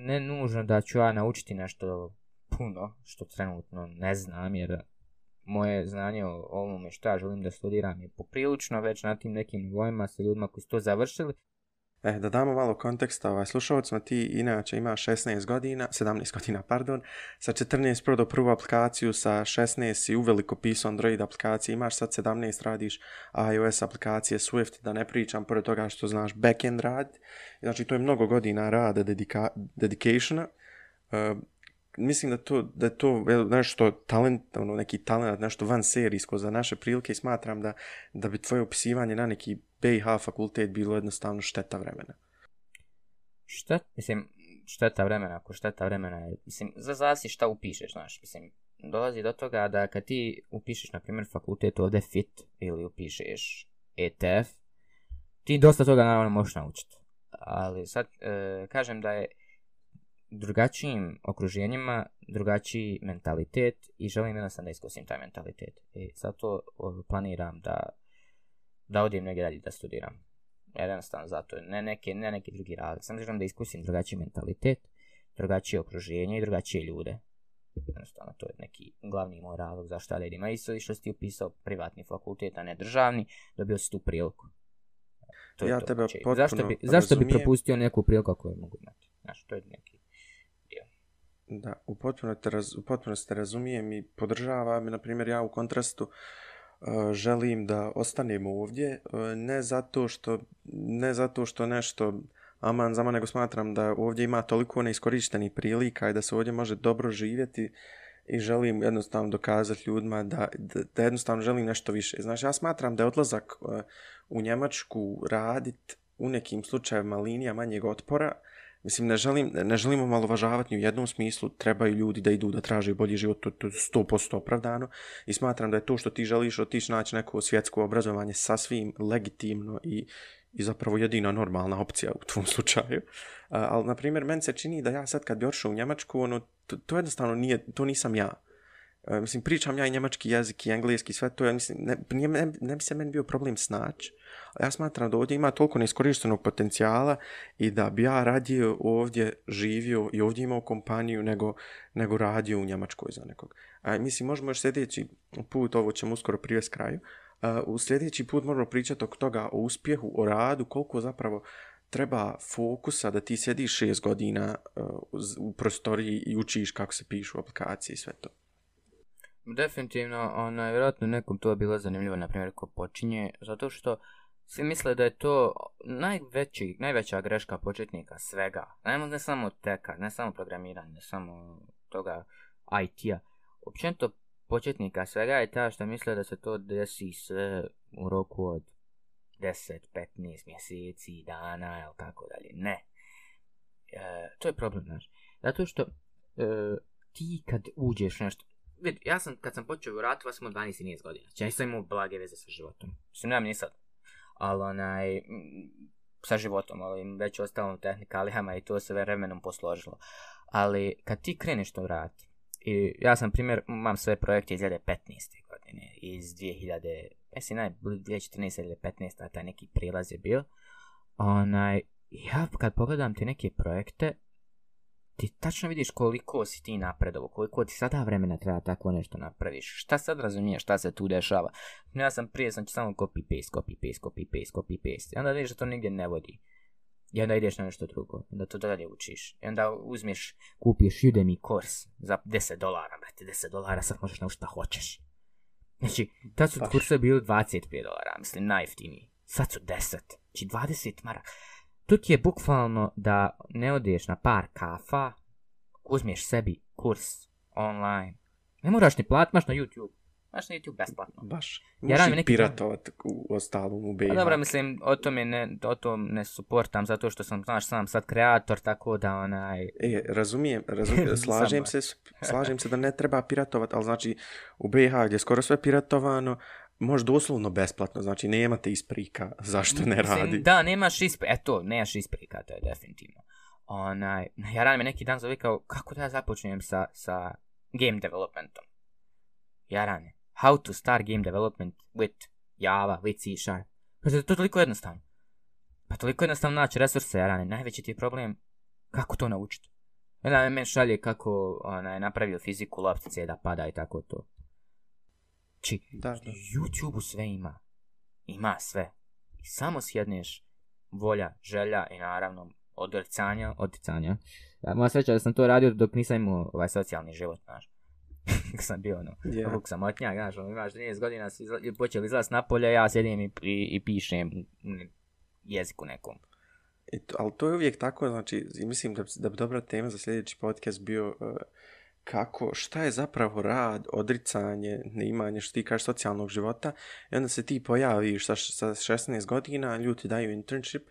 Speaker 2: ne nužno da ću ja naučiti nešto puno što trenutno ne znam jer moje znanje o ovome šta želim da studiram je poprilično već na tim nekim nivoima sa ljudima koji su to završili.
Speaker 1: E, da damo malo konteksta, ovaj, slušalcima, ti inače ima 16 godina, 17 godina, pardon, sa 14 prodao prvu aplikaciju, sa 16 si uveliko pisao Android aplikacije, imaš sad 17, radiš iOS aplikacije, Swift, da ne pričam, pored toga što znaš backend rad, znači to je mnogo godina rada, dedika, dedicationa, uh, mislim da to da je to nešto talent, ono neki talent, nešto van serijsko za naše prilike i smatram da da bi tvoje upisivanje na neki BiH fakultet bilo jednostavno šteta vremena.
Speaker 2: Štet, mislim, šteta vremena, ako šteta vremena je, mislim, za zasi šta upišeš, znaš, mislim, dolazi do toga da kad ti upišeš, na primjer, fakultet ovdje FIT ili upišeš ETF, ti dosta toga naravno možeš naučiti. Ali sad, e, kažem da je drugačijim okruženjima, drugačiji mentalitet i želim jednostavno da iskusim taj mentalitet. I zato planiram da, da odijem negdje dalje da studiram. Jednostavno zato, ne neki, ne neki drugi razlog. Sam želim da iskusim drugačiji mentalitet, drugačije okruženje i drugačije ljude. Jednostavno, to je neki glavni moj razlog zašto ja idem. A isto i što si ti upisao privatni fakultet, a ne državni, dobio si tu priliku.
Speaker 1: To ja to. tebe potpuno
Speaker 2: zašto bi, zašto bi propustio neku priliku koju mogu imati? Znaš, to je neki
Speaker 1: Da, u potpunosti, raz, u potpunosti razumijem i podržavam. Na primjer, ja u kontrastu uh, želim da ostanem ovdje, uh, ne zato što ne zato što nešto aman za nego smatram da ovdje ima toliko neiskorištenih prilika i da se ovdje može dobro živjeti i želim jednostavno dokazati ljudima da, da, da jednostavno želim nešto više. Znači, ja smatram da je odlazak uh, u Njemačku radit u nekim slučajevima linija manjeg otpora, uh, Mislim, ne želim, ne želim omalovažavati ni u jednom smislu, trebaju ljudi da idu da traže bolji život, to, to je 100% opravdano i smatram da je to što ti želiš otići naći neko svjetsko obrazovanje sasvim legitimno i, i zapravo jedina normalna opcija u tvom slučaju. A, ali, na primjer, meni se čini da ja sad kad bi otišao u Njemačku, ono, to, to jednostavno nije, to nisam ja. Uh, mislim, pričam ja i njemački jezik i engleski, sve to, ja mislim, ne, ne, ne, ne bi se meni bio problem snaći ja smatram da ovdje ima toliko neiskorištenog potencijala i da bi ja radio ovdje živio i ovdje imao kompaniju nego, nego radio u Njemačkoj za nekog. A, mislim, možemo još sljedeći put, ovo ćemo uskoro privesti kraju, a, u sljedeći put možemo pričati oko toga, o uspjehu, o radu, koliko zapravo treba fokusa da ti sjediš šest godina uh, u prostoriji i učiš kako se pišu aplikacije i sve to.
Speaker 2: Definitivno, ona, vjerojatno nekom to je bilo zanimljivo, na primjer, ko počinje, zato što svi misle da je to najveći, najveća greška početnika svega. Ne, ne samo teka, ne samo programiranja, ne samo toga IT-a. Općenito početnika svega je ta što misle da se to desi sve u roku od 10, 15 mjeseci, dana ili tako dalje. Ne. E, to je problem, znaš. Zato što e, ti kad uđeš nešto, vidi, ja sam, kad sam počeo u ratu, vas smo 12 godina. Znači, ja nisam imao blage veze sa životom. Mislim, nemam ni sad ali onaj, mm, sa životom, ali već ostalim tehnikalijama i to se vremenom posložilo. Ali kad ti kreneš to rat, I ja sam primjer, imam sve projekte iz 2015. godine, iz 2000, mislim naj, 2014. ili 2015. taj neki prilaz je bio. Onaj, ja kad pogledam te neke projekte, ti tačno vidiš koliko si ti napredovo, koliko ti sada vremena treba tako nešto napraviš. Šta sad razumiješ, šta se tu dešava? Ja sam prije, sam samo copy paste, copy paste, copy paste, copy paste. I onda vidiš da to nigdje ne vodi. I onda ideš na nešto drugo. Onda to dalje učiš. I onda uzmeš, kupiš Udemy kurs za 10 dolara, brate, 10 dolara, sad možeš naučiti šta hoćeš. Znači, tad su kurse bili 25 dolara, mislim, najjeftiniji. Sad su 10. Znači, 20 maraka tu ti je bukvalno da ne odeš na par kafa, uzmiješ sebi kurs online. Ne moraš ni plat, maš na YouTube. Maš na YouTube besplatno.
Speaker 1: Baš. Možeš neki piratovat u ostalom u BiH.
Speaker 2: Dobro, mislim, o tome ne, o tom ne suportam, zato što sam, znaš, sam sad kreator, tako da onaj...
Speaker 1: E, razumijem, razumijem, slažem se, slažem se da ne treba piratovat, ali znači, u BiH gdje je skoro sve piratovano, Može doslovno besplatno, znači nemate isprika zašto ne radi.
Speaker 2: Da, nemaš isprika, eto, nemaš isprika, to je definitivno. Onaj, ja radim neki dan zove kao, kako da ja započnem sa, sa game developmentom? Ja radim, how to start game development with Java, with C Sharp. Pa to je toliko jednostavno. Pa toliko jednostavno naći resurse, ja radim, najveći ti je problem, kako to naučiti? Jedan men šalje kako onaj, napravio fiziku loptice da pada i tako to. Znači, da, da. YouTube-u sve ima. Ima sve. I samo sjedneš volja, želja i naravno odrcanja, odrcanja. Ja, moja sreća da sam to radio dok nisam imao ovaj socijalni život, znaš. Kako sam bio, ono, yeah. vuk samotnjak, znaš, ono, imaš 13 godina, si izla, počeli izlaz napolje, ja sjedim i, i, i pišem jeziku nekom.
Speaker 1: I to, ali to je uvijek tako, znači, mislim da, da bi dobra tema za sljedeći podcast bio uh, kako, šta je zapravo rad, odricanje, neimanje, što ti kažeš, socijalnog života. I onda se ti pojaviš sa, sa 16 godina, ljudi daju internship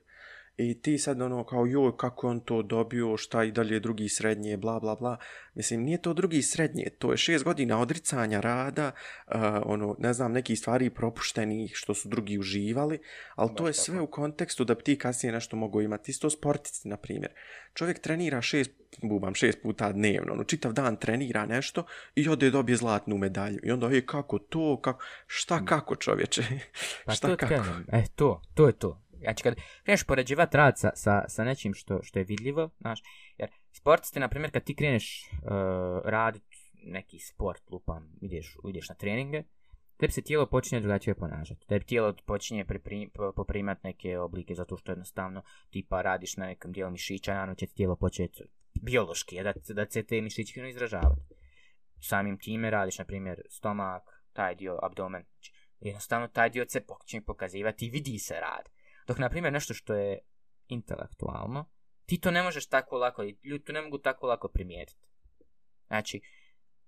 Speaker 1: i ti sad ono kao joj kako on to dobio, šta i dalje drugi srednje, bla bla bla. Mislim, nije to drugi srednje, to je šest godina odricanja rada, uh, ono, ne znam, neki stvari propuštenih što su drugi uživali, ali to je sve u kontekstu da bi ti kasnije nešto mogo imati. Isto sportici, na primjer. Čovjek trenira šest, bubam, šest puta dnevno, ono, čitav dan trenira nešto i ode dobije zlatnu medalju. I onda, je, kako to, kako, šta mm. kako čovječe?
Speaker 2: Pa šta to kako? e, to, to je to. Znači, kad kreneš poređivati rad sa, sa, sa nečim što, što je vidljivo, znaš, jer sportiste, na primjer, kad ti kreneš eh, uh, raditi neki sport, lupam, ideš, ideš na treninge, tebi se tijelo počinje drugačije ponašati. Tebi tijelo počinje priprim, poprimati neke oblike zato što jednostavno tipa radiš na nekom dijelu mišića, naravno će tijelo početi biološki, da, da se te mišići ono izražavati. Samim time radiš, na primjer, stomak, taj dio, abdomen. Znači, jednostavno taj dio se počinje pokazivati i vidi se rad. Dok, na primjer, nešto što je intelektualno, ti to ne možeš tako lako, ljudi to ne mogu tako lako primijetiti. Znači,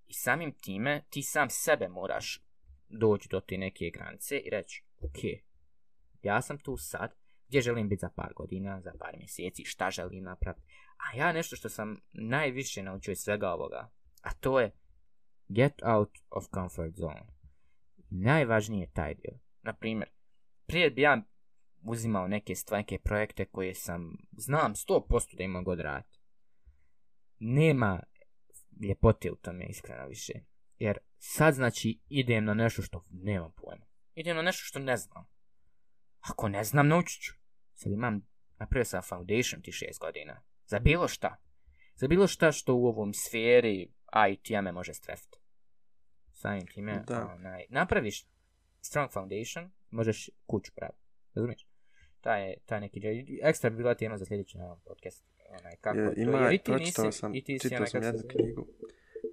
Speaker 2: i samim time, ti sam sebe moraš doći do te neke granice i reći, ok, ja sam tu sad, gdje želim biti za par godina, za par mjeseci, šta želim napraviti. A ja nešto što sam najviše naučio iz svega ovoga, a to je get out of comfort zone. Najvažnije je taj dio. Naprimjer, prije bi ja uzimao neke stvari, neke projekte koje sam, znam 100% da imam god rad. Nema ljepote u tome, iskreno više. Jer sad znači idem na nešto što nemam pojma. Idem na nešto što ne znam. Ako ne znam, naučit ću. Sad imam, napravio sam foundation ti šest godina. Za bilo šta. Za bilo šta što u ovom sferi IT-a me može strefiti. Samim time, da. onaj, napraviš strong foundation, možeš kuću praviti. Razumiješ? Taj, taj neki dio. Ekstra bi bila tema za sljedeći na podcast. Onaj, kako je,
Speaker 1: ima, to, i ti nisi, sam, i ti čitao sam jednu knjigu.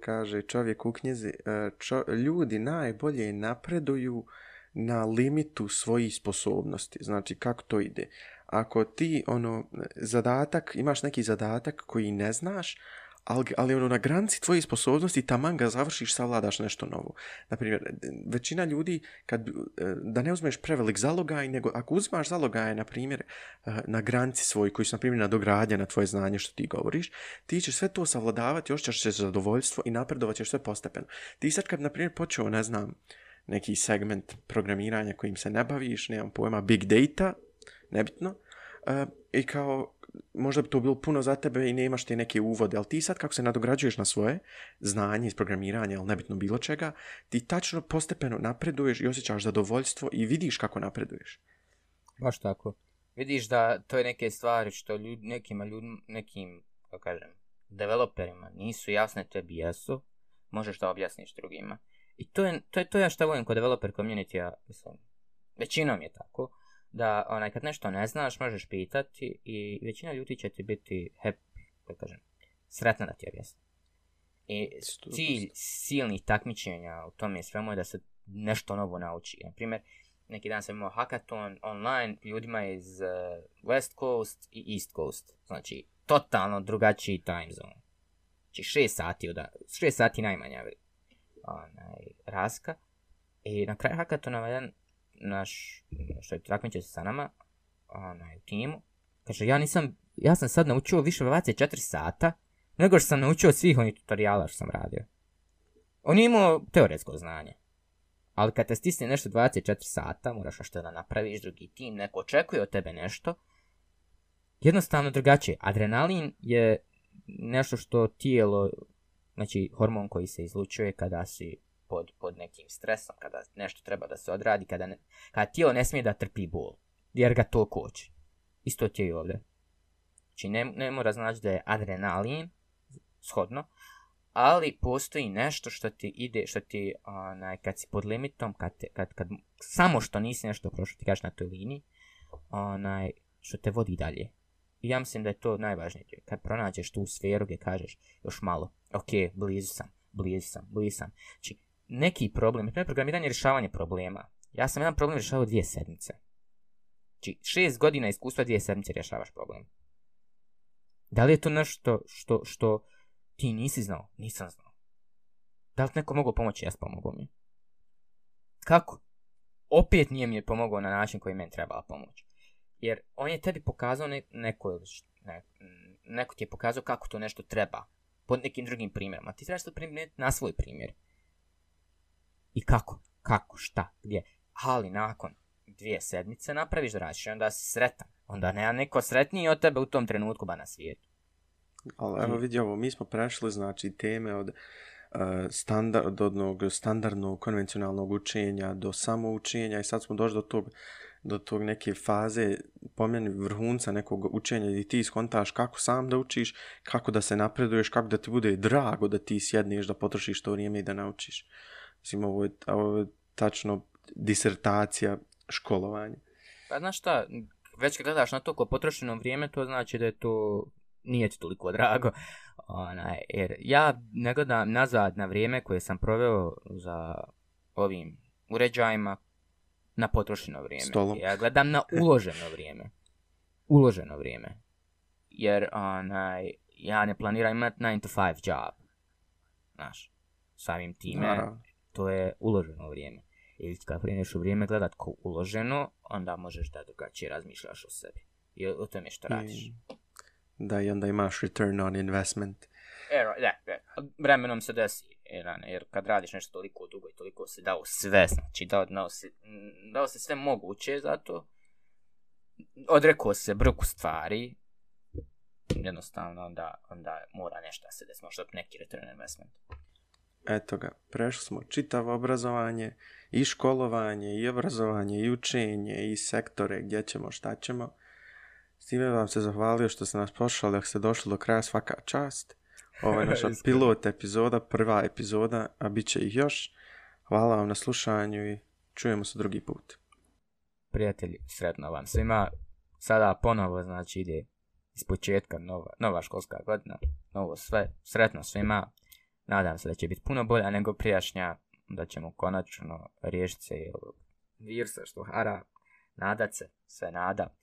Speaker 1: Kaže čovjek u knjizi, e, čo, ljudi najbolje napreduju na limitu svojih sposobnosti. Znači, kako to ide? Ako ti, ono, zadatak, imaš neki zadatak koji ne znaš, ali, ali ono, na granici tvojih sposobnosti taman ga završiš, savladaš nešto novo. Naprimjer, većina ljudi, kad, e, da ne uzmeš prevelik zalogaj, nego ako uzmaš zalogaj, na primjer, e, na granici svoj, koji su, na primjer, nadogradnja na tvoje znanje što ti govoriš, ti ćeš sve to savladavati, još ćeš se zadovoljstvo i napredovat ćeš sve postepeno. Ti sad kad, na primjer, počeo, ne znam, neki segment programiranja kojim se ne baviš, nemam pojma, big data, nebitno, e, i kao možda bi to bilo puno za tebe i nemaš te neke uvode, ali ti sad kako se nadograđuješ na svoje znanje iz programiranja, ali nebitno bilo čega, ti tačno postepeno napreduješ i osjećaš zadovoljstvo i vidiš kako napreduješ.
Speaker 2: Baš tako. Vidiš da to je neke stvari što ljud, nekima ljudima, nekim, kako kažem, developerima nisu jasne, tebi jesu, možeš da objasniš drugima. I to je to, je, to ja što volim kod developer community, ja mislim, većinom je tako, da onaj, kad nešto ne znaš, možeš pitati i većina ljudi će ti biti happy, da kažem, sretna da ti objasni. I cilj silnih takmičenja u tome svemu je da se nešto novo nauči. Na primjer, neki dan sam imao hackathon online ljudima iz uh, West Coast i East Coast. Znači, totalno drugačiji time zone. Znači, šest sati, od, šest sati najmanja onaj, raska. I na kraju hackathona jedan naš, što je takmiče sa nama, onaj, u timu, kaže, ja nisam, ja sam sad naučio više od 24 sata, nego što sam naučio od svih onih tutoriala što sam radio. On je imao teoretsko znanje. Ali kad te stisne nešto 24 sata, moraš što da napraviš, drugi tim, neko očekuje od tebe nešto, jednostavno drugačije. Adrenalin je nešto što tijelo, znači hormon koji se izlučuje kada si pod, pod nekim stresom, kada nešto treba da se odradi, kada, ne, kada tijelo ne smije da trpi bol, jer ga to koči. Isto ti je i ovdje. Znači ne, ne mora znači da je adrenalin, shodno, ali postoji nešto što ti ide, što ti, onaj, kad si pod limitom, kad, te, kad, kad samo što nisi nešto prošao, ti kažeš na toj liniji, onaj, što te vodi dalje. I ja mislim da je to najvažnije. Kad pronađeš tu sferu gdje kažeš još malo, ok, blizu sam, blizu sam, blizu sam. Znači, neki problem, primjer programiranje rješavanje problema. Ja sam jedan problem rješavao dvije sedmice. Znači, šest godina iskustva dvije sedmice rješavaš problem. Da li je to nešto što, što ti nisi znao? Nisam znao. Da li neko mogu pomoći? Ja sam pomogao mi. Kako? Opet nije mi je pomogao na način koji meni trebala pomoć. Jer on je tebi pokazao ne, neko, ne, neko ti je pokazao kako to nešto treba. Pod nekim drugim primjerima. Ti trebaš to primjeriti na svoj primjer. I kako? Kako? Šta? Gdje? Ali nakon dvije sedmice napraviš da radiš i onda si sretan. Onda nema neko sretniji od tebe u tom trenutku ba na svijetu.
Speaker 1: Ali evo vidi ovo, mi smo prešli znači teme od uh, standard, od onog standardnog konvencionalnog učenja do samoučenja i sad smo došli do tog do tog neke faze pomeni vrhunca nekog učenja i ti skontaš kako sam da učiš, kako da se napreduješ, kako da ti bude drago da ti sjedneš, da potrošiš to vrijeme i da naučiš. Mislim, ovo je, ovo je tačno disertacija školovanja.
Speaker 2: Pa znaš šta, već kad gledaš na to ko potrošeno vrijeme, to znači da je to nije ti toliko drago. Onaj, jer ja ne gledam nazad na vrijeme koje sam proveo za ovim uređajima na potrošeno vrijeme.
Speaker 1: Stolom.
Speaker 2: Ja gledam na uloženo vrijeme. Uloženo vrijeme. Jer onaj, ja ne planiram imati 9 to 5 job. Znaš, samim time, Naravno. To je uloženo vrijeme. Ili kad kreneš u vrijeme gledat ko uloženo, onda možeš da drugačije razmišljaš o sebi. I o tome što radiš. I
Speaker 1: da i onda imaš return on investment.
Speaker 2: E, da, da. Vremenom se desi, jer, jer kad radiš nešto toliko dugo i toliko se dao sve, znači dao, dao, se, dao se sve moguće, zato odrekao se brku stvari, jednostavno onda, onda mora nešto se desi, možda neki return on investment.
Speaker 1: Eto ga, prešli smo čitavo obrazovanje, i školovanje, i obrazovanje, i učenje, i sektore gdje ćemo, šta ćemo. S time vam se zahvalio što ste nas pošali, ako ste došli do kraja svaka čast. Ovo je naša pilot epizoda, prva epizoda, a bit će ih još. Hvala vam na slušanju i čujemo se drugi put.
Speaker 2: Prijatelji, sretno vam svima. Sada ponovo, znači, ide iz početka nova, nova školska godina, novo sve, sretno svima. Nadam se da će biti puno bolja nego prijašnja, da ćemo konačno riješiti se virusa što hara, nadat se, sve nada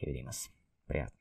Speaker 2: i vidimo se. Prijatno.